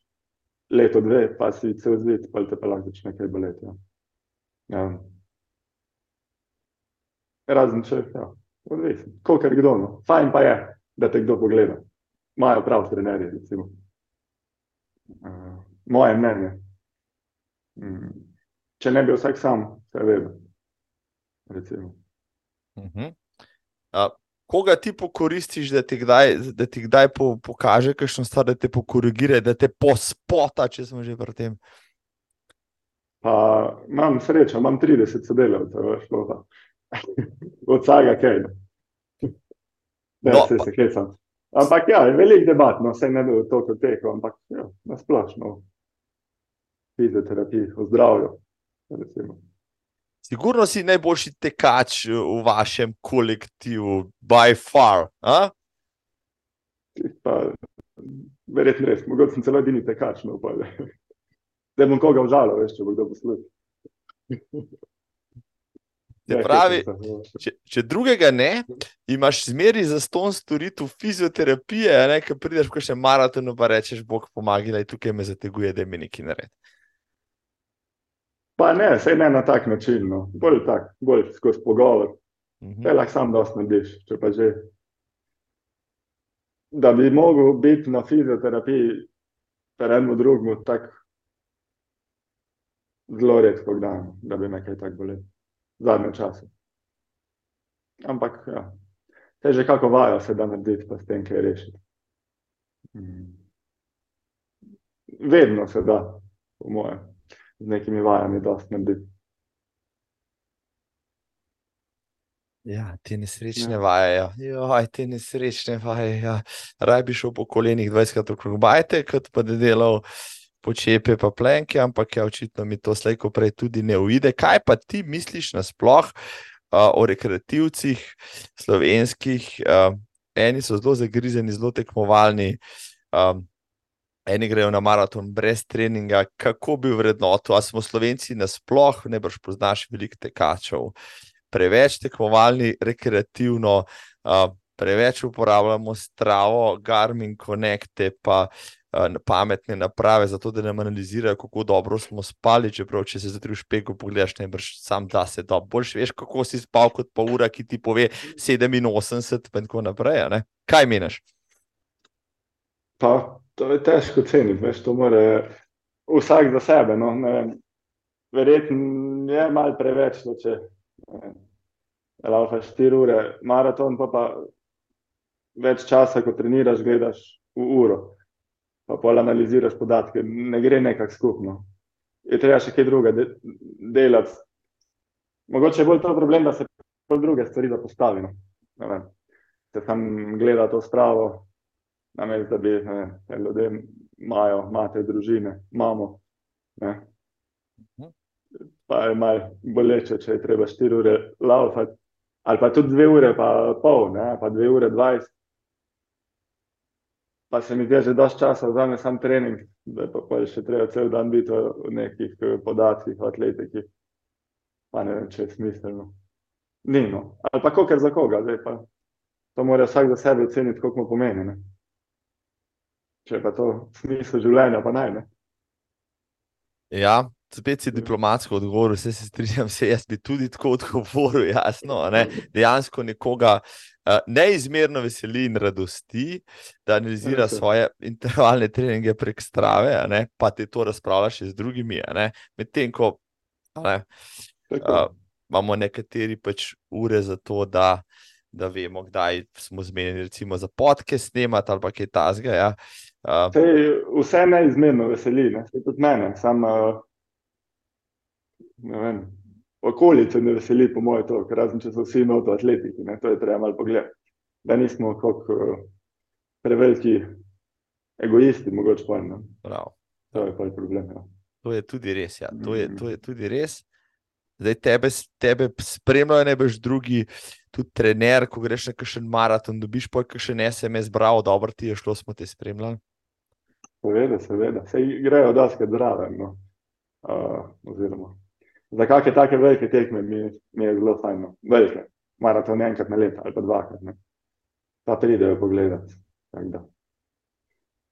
leto, dve, pa si cel zvit, pa te pa lahko začne kaj boleti. Ja. Ja. Razen če, ja, odvisen. Kolikor kdo, no. Fajn pa je, da te kdo pogleda. Imajo prav trenerje, recimo. Uh, moje mnenje. Mm. Če ne bi vsak sam, se vedno. Recimo. Uh -huh. uh, koga ti pokoristiš, da ti kdaj, da ti kdaj po, pokaže, kakšno stvar, da te pokorigira, da te pospota, če smo že pri tem. Pa, imam srečo, imam 30 sodelavcev, veš, pa. od vsega kaj. Ne, no, se se hecam. Ampak ja, je veliko debat, no, vse ne bo to, kot teko, ampak ja, nasplošno. Fizioterapija, o zdravju. Recimo. Sigurno si najboljši tekač eh, v vašem kolektivu, by far. Verjetno res, mogoče sem celo edini tekač. No, da bom koga užalil, veš, če bo kdo poslušal. Se pravi, če, če drugega ne, imaš zmeri za ston storitev fizioterapije, ne, ki prideš v še maraton, pa rečeš, Bog pomaga, da tukaj me zateguje, da mi nekaj naredi. Pa ne, sej ne na tak način, no. bolj tak, bolj skozi pogovor. Uh. -huh. Lahko sam dosti narediš, če pa že. Da bi mogel biti na fizioterapiji, ter enemu drugemu, tako zelo redko dan, da bi nekaj tako bolel. Zadnje čase. Ampak, ja, te že kako vajo se da narediti, pa s tem, kaj rešiti. Hmm. Vedno se da, po mojem z nekimi vajami, da se naredi. Ja, te nesrečne ja. vaje, ja. Joj, te nesrečne vaje. Ja. Raj bi šel po kolenih 20krat okrog bajte, kot pa da delal počepe pa plenke, ampak ja, očitno mi to slejko prej tudi ne uide. Kaj pa ti misliš nasploh uh, o rekreativcih slovenskih? Uh, eni so zelo zagrizeni, zelo tekmovalni. Um, eni grejo na maraton brez treninga, kako bi vrednoto, ali smo slovenci nasploh, ne boš poznaš veliko tekačev. preveč tekmovalni, rekreativno, uh, preveč uporabljamo stravo, Garmin, Connecte, pa uh, pametne naprave, zato da nam analizirajo, kako dobro smo spali. Čeprav, če se zjutraj v špegu pogledaš, ne brž sam da se dobro. Boljš veš, kako si spal, kot pa ura, ki ti pove 87 in tako naprej. Ne? Kaj meniš? Pa, to je težko ceniti, veš, to mora vsak za sebe. No? Verjetno je malo preveč, no, če laufaš 4 ure, maraton pa pa več časa, ko treniraš, gledaš v uro, pa pol analiziraš podatke, ne gre nekako skupno. Je treba še kaj druga de delati. Mogoče je bolj to problem, da se pol druge stvari zapostavi. No. Se tam gleda to stravo, namesto da bi ne, ljudje imajo, imate družine, imamo. Ne. Mhm. Pa je malo boleče, če je treba 4 ure laufati, ali pa tudi 2 ure, pa pol, ne, pa 2 ure 20 pa se mi zdi, že dosti časa vzame sam trening, da pa, pa še treba cel dan biti v nekih eh, podatkih, v atletiki. Pa ne vem, če je smiselno. Ni no. Ali pa koliko za koga, zdaj pa to mora vsak za sebe oceniti, koliko mu pomeni. Ne? Če pa to smisel življenja, pa naj ne. Ja, spet si diplomatsko odgovoril, vse se strinjam, vse jaz bi tudi tako odgovoril, jasno. Ne? Dejansko nekoga uh, neizmerno veseli in radosti, da analizira svoje intervalne treninge prek strave, pa te to razpravlja še z drugimi. Medtem ko ne, uh, imamo nekateri pač ure za to, da. Da vemo, kdaj smo zmenjeni, recimo za podke snemati ali kaj tasga. Ja. Uh, vse neizmerno veseli, ne? tudi mene. Sam, uh, okolice ne veseli, po mojem, to, razen če so vsi noto atletiki, ne, to je treba malo pogledati. Da nismo kot uh, preveliki egoisti, mogoče pa ne. To je pa problem. Ja. To je tudi res. Ja. To, je, to je tudi res. Zdaj tebe, tebe spremljajo najbrž drugi, tudi trener, ko greš na kakšen maraton, dobiš pa kakšen SMS, bravo, dobro ti je šlo, smo te spremljali. Seveda, seveda. Se grejo daske zraven. No. Uh, oziroma, za kakšne take velike tekme mi, mi je zelo fajn. No. Velike, maraton enkrat na leto ali pa dvakrat. Ne. Pa pridejo pogledati.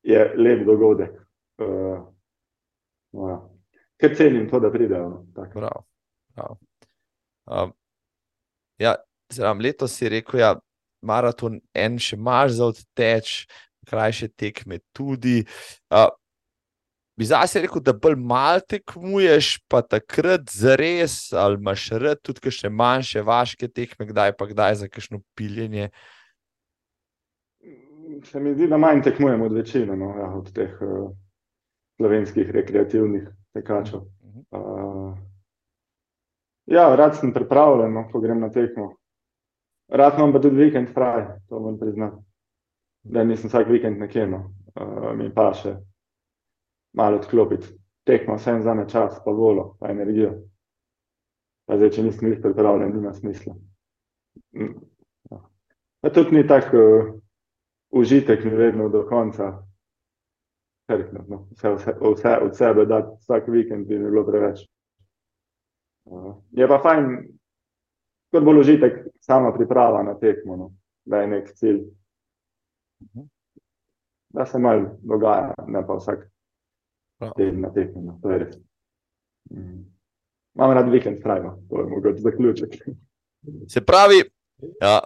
Je lep dogodek. Uh, no, ja. Ker cenim to, da pridejo. No. Prav, prav. Um, ja, zram, letos si rekel, da ja, maraton en še imaš za odteč, krajše tekme tudi. Uh, bi zase rekel, da bolj malo tekmuješ, pa takrat za res, ali imaš rad tudi še manjše, vaške tekme, kdaj pa kdaj za kakšno piljenje. Se mi zdi, da manj tekmujemo od večine no, ja, od teh uh, slovenskih rekreativnih tekačev. Uh, ja, rad sem pripravljen, no, ko grem na tekmo. Rad imam pa tudi vikend fraj, to moram priznati. Da nisem vsak vikend nekje, no. uh, mi pa še malo odklopiti. Tekmo vsem za me čas, pa volo, pa energijo. Pa zdaj, če nisem jih pripravljen, nima smisla. Mm, ja. Pa tudi ni tak uh, užitek, ni vedno do konca. Hrkno, no. vse, vse, vse od sebe dati vsak vikend bi bilo preveč. Uh, je pa fajn, kot bolj užitek, sama priprava na tekmo, no. da je nek cilj. Mhm. Da se malo dogaja, ne pa vsak teden na tekmo. No. To je res. Mm. Imam rad vikend trajno, to je mogoče zaključek. Se pravi, ja,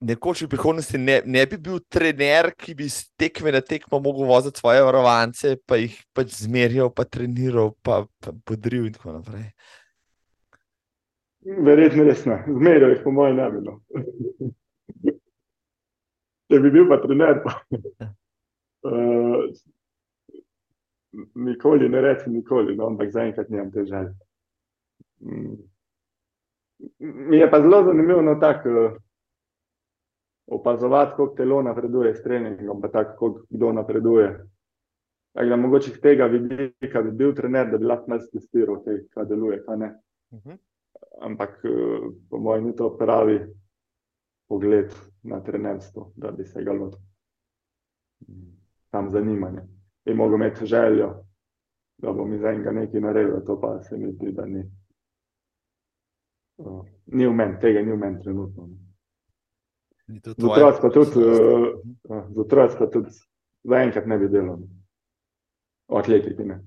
nekoč v prihodnosti ne, ne bi bil trener, ki bi z tekme na tekmo mogel voziti svoje varovance, pa jih pač zmerjal, pa treniral, pa, pa podril in tako naprej. Verjetno res ne, zmerjal jih po mojem ne bi. Če bi bil pa trener, pa. Uh, nikoli ne rečem, nikoli, no, ampak zaenkrat nimam te želje. Mm. Mi je pa zelo zanimivo no, tako opazovati, kako telo napreduje s treningom, pa tako, kako kdo napreduje. Tako da mogoče iz tega vidika bi bil trener, da bi lahko nas testiral, kaj deluje, kaj ne. Uh mhm. -huh. Ampak po mojem ni to pravi pogled na trenerstvo, da bi se ga lotil. Tam zanimanje bi mogel imeti željo, da bom iz enega nekaj naredil, to pa se mi zdi, da ni. Uh, ni v meni, tega ni v meni trenutno. no. Z otroci pa tudi, uh, z otroci pa tudi zaenkrat ne bi delal. O atletiki ne.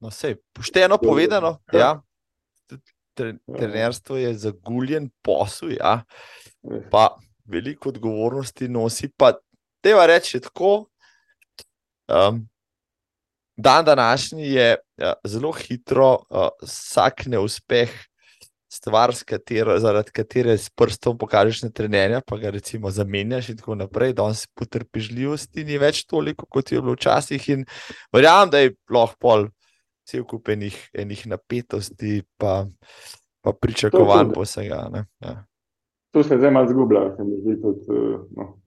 No, sej, pošteno povedano, ja. Ja. Tre, trenerstvo je zaguljen posel, ja. Pa veliko odgovornosti nosi. Pa tega reči tako. Um, dan današnji je ja, zelo hitro, uh, vsak neuspeh, stvar, katero, zaradi katere s prstom pokažeš na trenerja, pa ga recimo zamenjaš in tako naprej. Danes potrpežljivosti ni več toliko, kot je bilo včasih. In verjamem, da je lahko pol cel kup enih, enih napetosti, pa, pa pričakovanj po vsega. ne, Ja. Tu se zdaj malo zgubljajo, se mi zdi tudi no,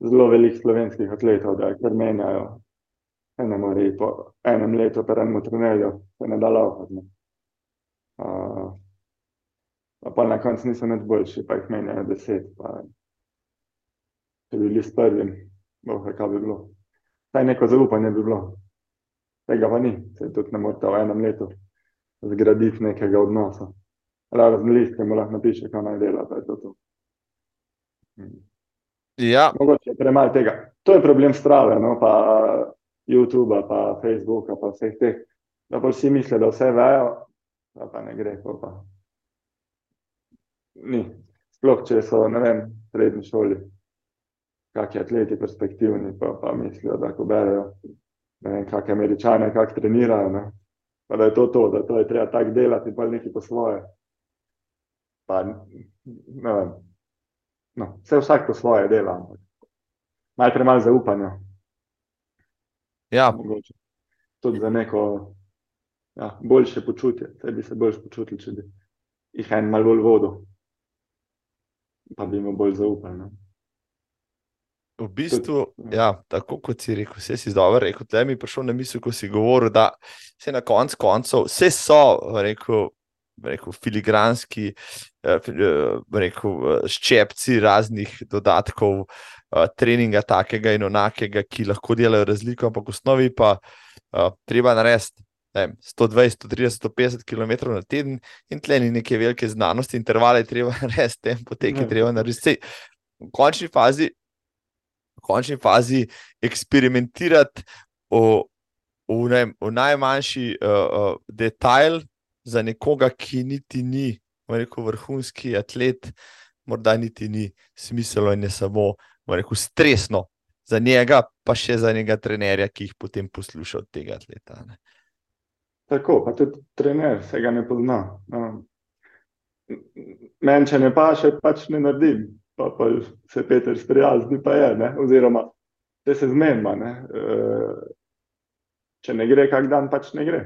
zelo veliko slovenskih atletov, da kar menjajo. Iti po enem letu, pa enemu trenerju, se ne da laufati. Uh, pa na koncu niso nič boljši, pa jih menjajo deset. Pa, če bi bili s prvim, boh, kaj bi bilo. Saj neko zaupanje bi bilo. Tega pa ni, se tudi ne morete v enem letu zgraditi nekega odnosa. Razen list, ki mu lahko napiše, kaj naj dela, pa je to to. Mm. Ja, Mogoče je premalo tega. To je problem strave, no, pa YouTuba, pa Facebooka, pa vseh teh. Da pa vsi mislijo, da vse vejo, da pa ne gre. pol Pa. Ni. Sploh, če so, ne vem, srednji šoli, kakšni atleti perspektivni, pa, pa mislijo, da ko berejo, vem, kakšne američane, kak trenirajo, ne. Pa da je to to, da to je treba tako delati, pa neki po svoje. Pa, ne vem, no, vse vsak po svoje dela, ampak malo premalo zaupanja, ja, mogoče. Tudi za neko ja, boljše počutje, saj bi se bolj počutili, če bi jih en malo bolj vodil, pa bi mu bolj zaupali. No. V bistvu, Tudi, ja, tako kot si rekel, vse si dobro rekel. Tle mi je prišel na misel, ko si govoril, da se na konc koncev, vse so, rekel, rekel filigranski, eh, eh, rekel, eh, ščepci raznih dodatkov, treninga takega in onakega, ki lahko delajo razliko, ampak v osnovi pa treba narediti. ne vem, 120, 130, 150 km na teden, in tle ni neke velike znanosti, intervale je treba narediti, tempo tek je Ja. treba narediti. Sej, V končni fazi, končni fazi eksperimentirati v, v, ne, v najmanjši uh, uh, detajl za nekoga, ki niti ni rekel, vrhunski atlet, morda niti ni smiselno in je samo rekel, stresno za njega, pa še za njega trenerja, ki jih potem posluša od tega atleta. Ne. Tako, pa tudi trener se ga ne pozna. No. Meni, če ne paše, pač ne naredim. Pa, pa se Peter sprijazni, pa je, ne? oziroma če se zmenima. Ne? E, če ne gre, kak dan pač ne gre.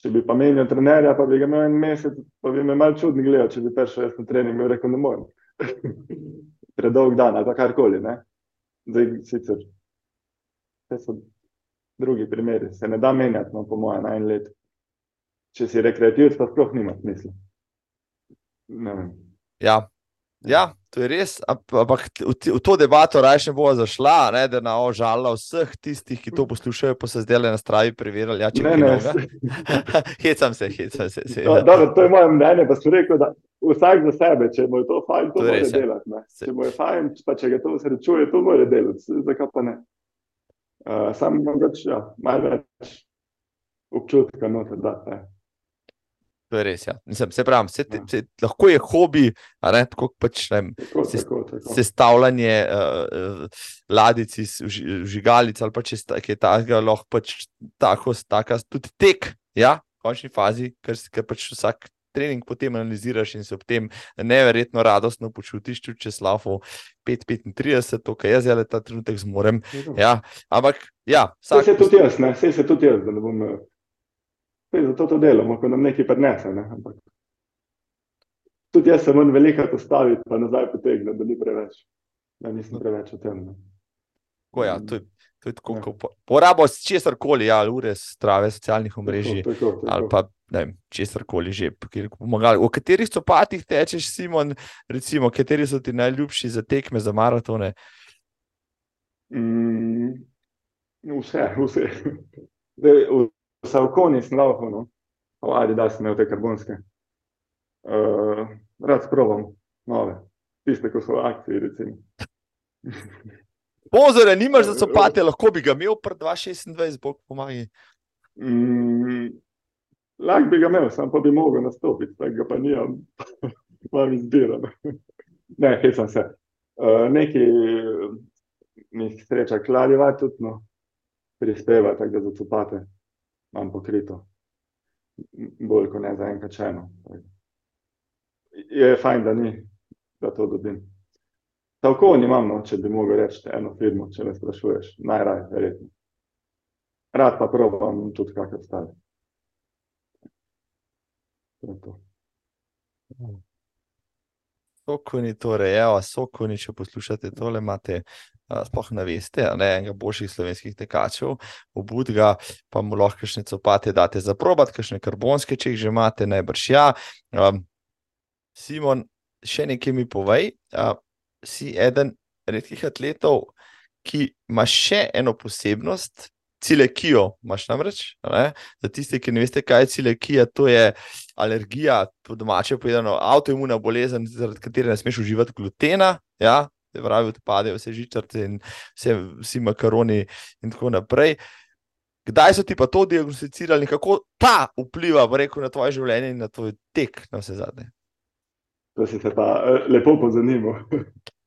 Če bi pa menil trenerja, pa bi ga imel en mesec, pa bi me malo čudno gledal, če bi prišel jaz na trening in rekel, ne morem. Predolg dan ali karkoli. Ne? Zdaj, sicer, te so drugi primeri, se ne da menjati, no, po mojem, na en let. Če si rekreativc, pa sploh nima smisla. Ja, ja, to je res, amp- ampak v, to debato raje ne bo zašla, ne, da na ožala vseh tistih, ki to poslušajo, pa se zdaj le na stravi preverjali. Ja, Ne, ne, novega. hecam se, hecam se. To, seveda. dobro, to je moje mnenje, pa sem rekel, da vsak za sebe, če mu je to fajn, to, To mora res, ja. delati. Ne. Se- Če mu je fajn, pa če ga to srečuje, to mora delati. Zakaj pa ne? Uh, sam mogoče, ja, malo več občutka noter, da je. To je res. Ja. Mislim, se pravi, se, Ja. se, lahko je hobi, ne, tako kot pač, ne, Tako, Se- tako, tako. sestavljanje uh, ladic iz vžigalic ali pa če kaj takega, lahko pač tako, taka, tudi tek, ja, v končni fazi, ker, ker pač vsak trening potem analiziraš in se ob tem neverjetno radostno počutiš, če slavo 5-35, to, kar jaz zdaj ta trenutek zmorem. Tako. Ja, ampak ja, vsak se tudi jaz, ne, saj se tudi jaz, da ne bom. Saj zato to delamo, ko nam nekaj prinese. Ne, ampak. Tudi jaz se moram veliko postaviti, pa nazaj potegniti, da ni preveč. Da nisem preveč v tem. Ne. Tako, ja, to je, to je tako, Ja. ko po- porabo česar koli, ja, ure strave socialnih omrežij. Tako, tako, tako. ali pa vem, česar koli že, pomagali. V katerih copatih tečeš, Simon, recimo, kateri so ti najljubši za tekme, za maratone? Mm, vse, vse. Zdaj, Savkoni sem lahko, no. ali da sem imel te karbonske. Uh, rad sprobam nove, tiste, ko so v akciji. Pozore, nimaš za copate, lahko bi ga imel pred 2026, bog pomaga. Mm, lahko bi ga imel, sam pa bi mogel nastopiti, tako ga pa nijam, vam izbiram. ne, hej sem se. Uh, neki mi sreča, kladjeva tudi no, prispeva, tako da za copate imam pokrito. Bolj kot ne za enkrat čeno. Je fajn, da ni, da to dobim. Tako nimam, no, če bi mogel reči eno firmo, če me sprašuješ, najraje, verjetno. Rad pa probam tudi kakšne stvari. To je to. Sokoni, torej, evo, sokoni, če poslušate tole, imate sploh ne veste, ne enega boljših slovenskih tekačev, obud ga, pa mu lahko nekaj copate date za probat, kakšne karbonske, če jih že imate, najbrž ja. Um, Simon, še nekaj mi povej, uh, si eden redkih atletov, ki ima še eno posebnost, cilekijo imaš namreč. Ne? Za tiste, ki ne veste, kaj je cilekija, to je alergija, po domače povedano, avtoimuna bolezen, zaradi katere ne smeš uživati glutena. Ja? Se pravi, odpadejo vse žičarce in vse, vsi makaroni, in tako naprej. Kdaj so ti pa to diagnosticirali, kako ta vpliva rekel, na tvoje življenje in na tvoj tek, na vse zadnje? To se pa eh, lepo pozanimal.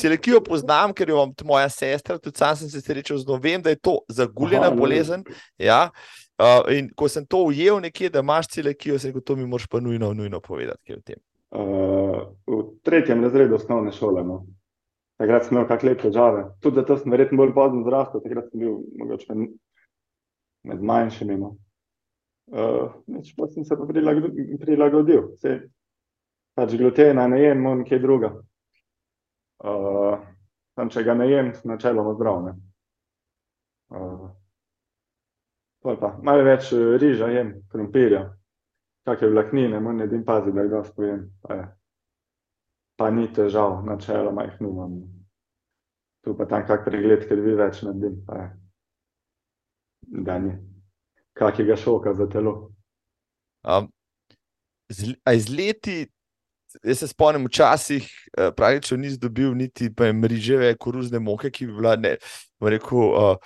Celekijo poznam, ker jo imam moja sestra, tudi sam sem se srečal z novem, da je to zaguljena Aha, bolezen. Ja. Uh, in ko sem to ujel nekje, da imaš celekijo, se rekel, to mi moraš pa nujno, nujno povedati, kaj je v tem. Uh, v tretjem razredu osnovne šole. No. Takrat sem imel kakšne lepe težave. Tudi zato sem verjetno bolj pozno zrastel, takrat sem bil mogoče med manjšimi. No. Uh, pa sem se pa prilagodil. Se, pač glutena ne jem, imam nekaj druga. Uh, tam, če ga ne jem, načeloma zdrav. Uh, Malo več riža jem, krompirja, kakšne vlaknine, manj edin pazi, da ga spojem. Pa, pa ni težav, načeloma jih nimam. Tu pa tam kak pregled, ker vi več naredim, pa je. Da ni. Kakega šoka za telo. Um, z, iz leti Jaz se spomnim, včasih eh, pravično nisi dobil niti mreževe koruzne moke, ki bi bila ne, rekel, uh,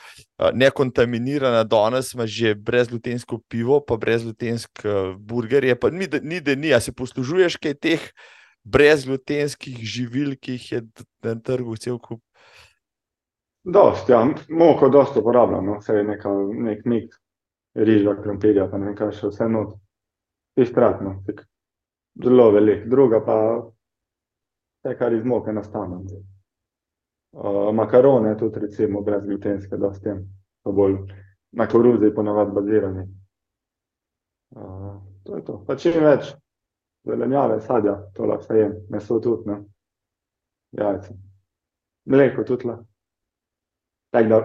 nekontaminirana, danes imaš že brezglutensko pivo, pa brezglutensko uh, burgerje. Pa ni, ni da ni, a se poslužuješ kaj teh brezglutenskih živil, ki jih je na trgu cel kup. Dost, ja, moko dosto uporabljam, no. vse je neka, nek nik riža, krompirja, pa ne vem kaj še vse not. Istratno, zelo velik, druga pa vse, kar iz moke nastane. Uh, makarone tudi, recimo, brez glutenske, da s tem, pa bolj na koruzi ponavadi bazirani. Uh, to je to. Pa čim več zelenjave, sadja, to lahko vse jem, meso tudi, ne. Jajce. Mleko tudi lahko. Tako da,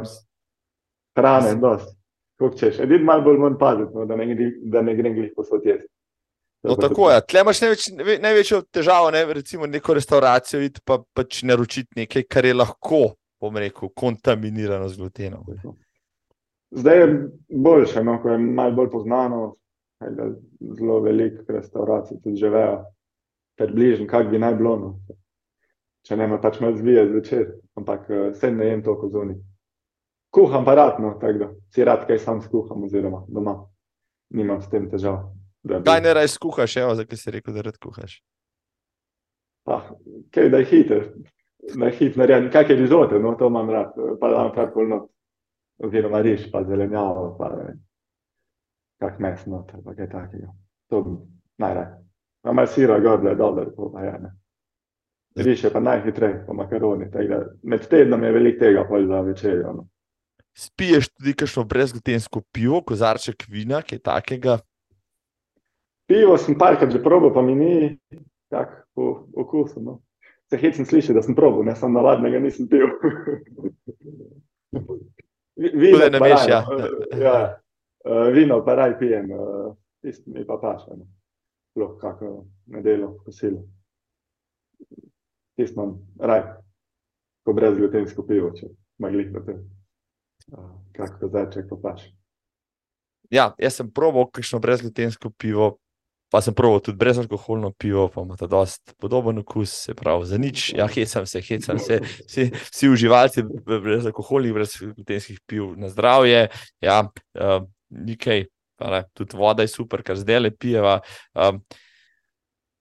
hrane, dosti. Kako češ, edin malo bolj moram paziti, no, da ne, da ne grem glih posod jesti. No, tako je. Tle imaš največ, največjo težavo, ne, recimo neko restauracijo, pa pač naročiti nekaj, kar je lahko, bom rekel, kontaminirano z glutenom. Zdaj je boljše, no, ko je malo bolj poznano, da zelo veliko restauracij tudi živejo, ker bližnji, kak bi naj bilo. No. Če ne, pač me zvije zvečer, ampak eh, sem ne jem toliko zunaj. Kuham pa rad, no, tako da si rad kaj sam skuham, oziroma doma. Nimam s tem težav. Kaj ne raj skuhaš, evo, zakaj si rekel, da rad kuhaš? Pa, kaj da je hiter, da je hiter narejen, kak je rizote, no, to imam rad, pa da imam kar polno, oziroma riž, pa zelenjavo, pa ne vem, kak mes noter, pa kaj takega. To bi najraj. Imam malo sira gor, da je dobro, to pa je, ne. Riž je pa najhitrej, pa makaroni, tega, med tednom je veliko tega, pol za večerjo, no. Spiješ tudi kakšno brezglutensko pivo, kozarček vina, kaj takega? Pivo sem parkrat že probil, pa mi ni tako okusno. No. Se hecam slišati, da sem probil, ne sem navadnega, nisem pil. vino pa raj, ja. ja, uh, vino pa raj pijem, uh, tisti mi pa paša. No. Sploh kako nedelo, kosilo. Tisti imam raj, ko brez glutensko pivo, če maglih na tem. Uh, kako zdaj, če pa paša. Ja, jaz sem probil kakšno brezglutensko pivo, Pa sem proval tudi brezalkoholno pivo, pa ima ta dost podoben okus, se pravi, za nič. Ja, hecam se, hecam se. Vsi, vsi uživalci brezalkoholnih, brezglutenskih piv na zdravje. Ja, uh, nekaj, tudi voda je super, kar zdaj le pijeva. Um,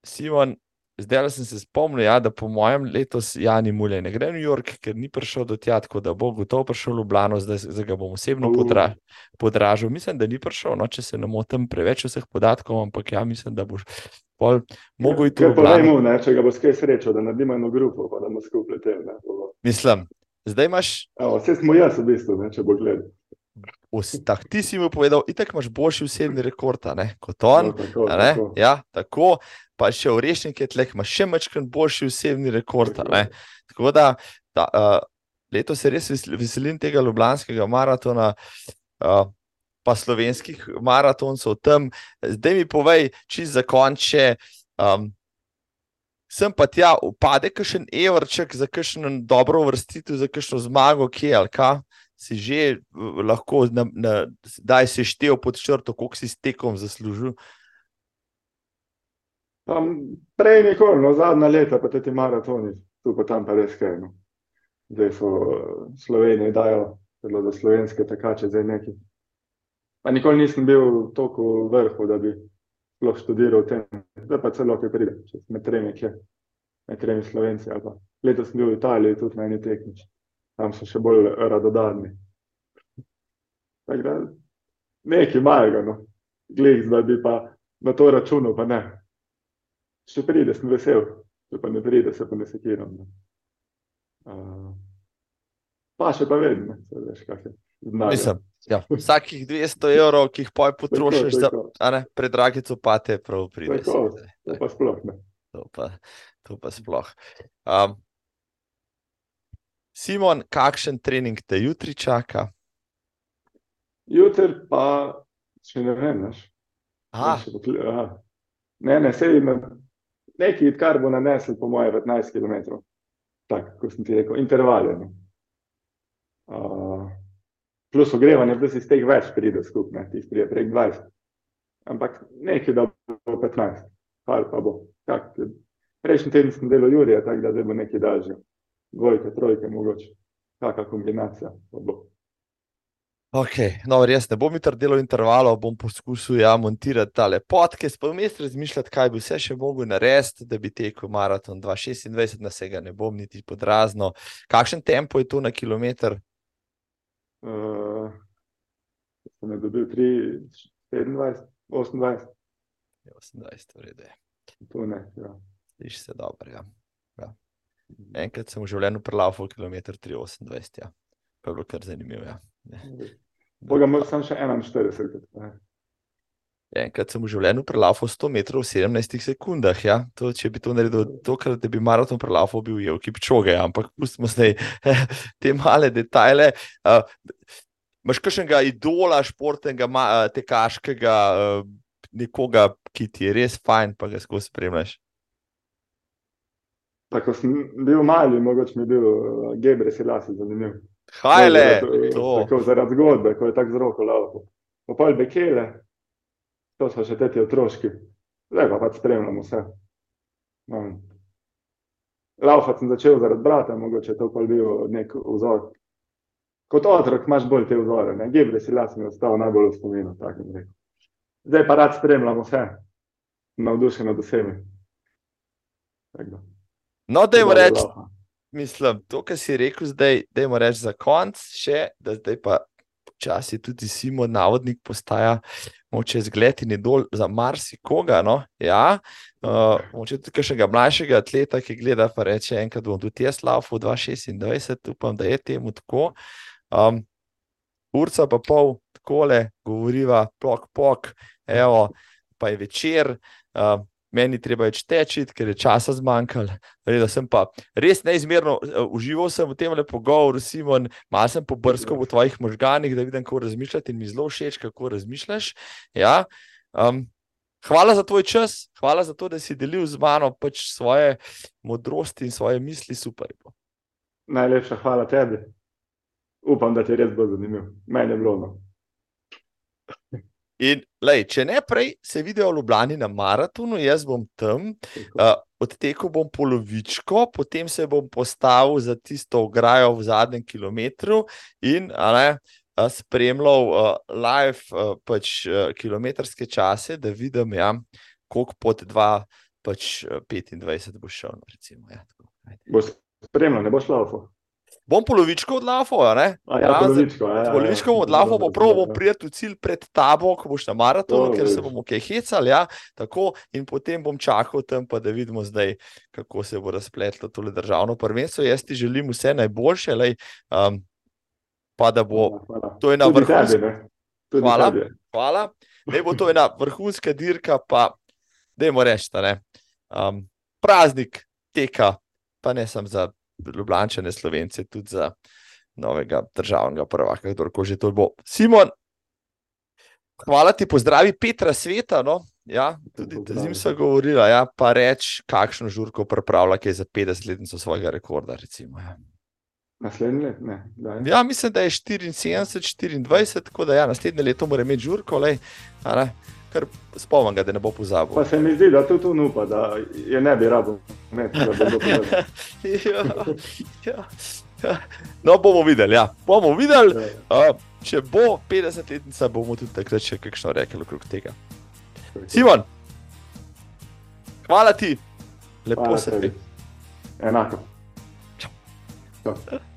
Simon, Zdaj sem se spomnil, ja, da po mojem letos Jani Mulej ne gre v New York, ker ni prišel do tja, tako da bo gotovo prišel v Ljubljano, zdaj, zdaj ga bom osebno podra, podražil. Mislim, da ni prišel, no, če se ne motim, preveč vseh podatkov, ampak ja, mislim, da boš pol mogel iti v Ljubljano. Ne, če ga bo skaj srečo, da naredimo eno grupo, pa da bomo skupaj te. Mislim, zdaj imaš. Vse smo jaz, v bistvu, ne, če bo gledal. Tak, ti si mi povedal, itek imaš boljši osebni rekord, kot on. No, tako, tako. Ja, tako pa še v rešnike, tleh ima še večkrat boljši osebni rekord. Tako da ta, uh, letos se res veselim tega Ljubljanskega maratona. Uh, Pa slovenskih maratoncev tam, zdaj mi povej, če za konče. Um, sem pa tja, upade kakšen evrček za kakšno dobro vrstitev, za kakšno zmago, kje ali kaj, si že lahko, da si štev pod črto, koliko si s tekom zaslužil. Um, prej nikoli, no, zadnja leta, pa ti maratoni, tu pa tam pa res kaj. No. Zdaj so Slovenije dajo, zelo za slovenske takače, zdaj neki. Pa nikoli nisem bil tako vrhu, da bi sploh študiral tem. Zdaj pa celo, ki pride, če med tremi, kje, med tremi slovenci. Letos sem bil v Italiji, tudi na eni tekmič. Tam so še bolj radodarni. Tako da, nekaj malega, no. Glej, da bi pa na to računal, pa ne če pride, sem vesel, če pa ne pride, se pa ne sekiram. Uh, pa še pa vedno, če veš, kaj je. Mislim, ja, vsakih 200 evrov, ki jih poj potrošiš, za predrage copate, prav pride. Tako, to pa sploh ne. To pa, to pa sploh. Um, Simon, kakšen trening te jutri čaka? Jutri pa, če ne vem, veš. Ne, ne, sedi na nekaj, kar bo nanesel, po moje, 15 km. Tako, kot sem ti rekel, intervalno. Uh, plus ogrevanje, plus iz teh več pride skupaj, ti pride prek 20. Ampak nekaj, da bo 15, kar pa bo. Kak, prejšnji teden sem delal Jurija, tako da bo nekaj daljše. Dvojke, trojke, mogoče. Kakšna kombinacija bo. Ok, no, res ne bom jutri delal intervalov, bom poskusil ja, montirati tale podcast, pa vmes razmišljati, kaj bi vse še mogel narediti, da bi tekel maraton 226, na vsega ne bom niti podrazno. Kakšen tempo je to na kilometr? Uh, sem dobil 3, 27, 28. 28, v redu. To ne, ja. Sliši se dobro, ja. Enkrat sem v življenju prelafal kilometr 328, ja. Pa je bilo kar zanimivo, ja. Boga, imel sem še 41. Enkrat sem v življenju prelafal 100 metrov v 17 sekundah. Ja? To, če bi to naredil, tokrat, da bi maraton prelafal, bil je v čoge. Ja? Ampak pustimo zdaj te male detajle. Uh, Máš kakšnega idola, športnega, tekaškega, nekoga, ki ti je res fajn, pa ga skozi spremljaš? Tako sem bil mali, mogoče mi je bil Gebre, si lasi zanimiv. Hajle, tako zaradi zgodbe, ko je tako zroko lauko. Popolj bekele, to so še teti otroški, zdaj pa pač spremljamo vse. No. Laufat sem začel zaradi brata, mogoče je to pa bil nek vzor. Kot otrok imaš bolj te vzore, ne? Gebre si las mi ostal najbolj v spominu, tako bi rekel. Zdaj pa rad spremljamo vse, navdušeno do sebe. No, dajmo reči, mislim, to, kar si rekel zdaj, da je reči za konc, še, da zdaj pa počasi tudi Simo, navodnik, postaja moče zgled in idol za marsikoga. No? Ja, uh, moče tudi nekaj mlajšega atleta, ki gleda, pa reče: enkrat bom tudi jaz laufal 226, upam, da je temu tako. Um, urca pa pol, tako le, govoriva, pok, pok, evo, pa je večer. Uh, meni treba več teči, ker je časa zmanjkalo. Reda sem pa res neizmerno uh, užival v tem lepo govoru, Simon, malo sem pobrskal v tvojih možganih, da vidim, kako razmišljati in mi zelo všeč, kako razmišljaš. Ja. Um, hvala za tvoj čas, hvala za to, da si delil z mano pač svoje modrosti in svoje misli. Super. Najlepša hvala tebi. Upam, da ti je res bolj zanimiv. Mene je bilo. No. In lej, če ne prej, se vidijo v Ljubljani na maratonu, jaz bom tam, uh, odtekel bom polovičko, potem se bom postavil za tisto ograjo v zadnjem kilometru in ne, uh, spremljal uh, live uh, pač, uh, kilometrske čase, da vidim, ja, koliko pod 2, pač 25 bo šel. No, recimo, ja, Boš spremljal, ne boš laufal. Bom polovičko odlafal, ne? Ja, polovičko, ja, ja, polovičko bom odlafal, pa prav bom prijeti v cilj pred tabo, ko boš na maratonu, ker se bomo kaj hecali, ja, tako, in potem bom čakal tam, pa da vidimo zdaj, kako se bo razpletlo tole državno prvenstvo. Jaz ti želim vse najboljše, lej, um, pa da bo to tebi, ne. Tudi Hvala. Hvala. Da bo to ena vrhunska dirka, pa da jim rečemo, ne. Um, praznik teka, pa ne samo za Ljubljane, Slovence, tudi za novega državnega prvaka, kdorkoli že to bo. Simon, hvala ti, pozdravi Petra Sveta. No? Ja, tudi z njim sva govorila, ja, pa reč, kakšno žurko pripravlja, ki je za 50-letnico svojega rekorda. Recimo, ja. Naslednji let, ne. daj. ja, mislim, da je 74, 24, tako da ja, naslednje leto mora imeti žurko, lej, kar spomnim ga, da ne bo pozabil. Pa se mi zdi, da tudi on upa, da je ne bi rado imeti, da bilo povedano. ja, ja, ja. No, bomo videli. Ja. Bomo videli. Uh, če bo 50-letnica, bomo tudi takrat še kakšno rekli okrog tega. Simon, hvala ti, lepo Hvala se ti. Enako. Čau. Čau.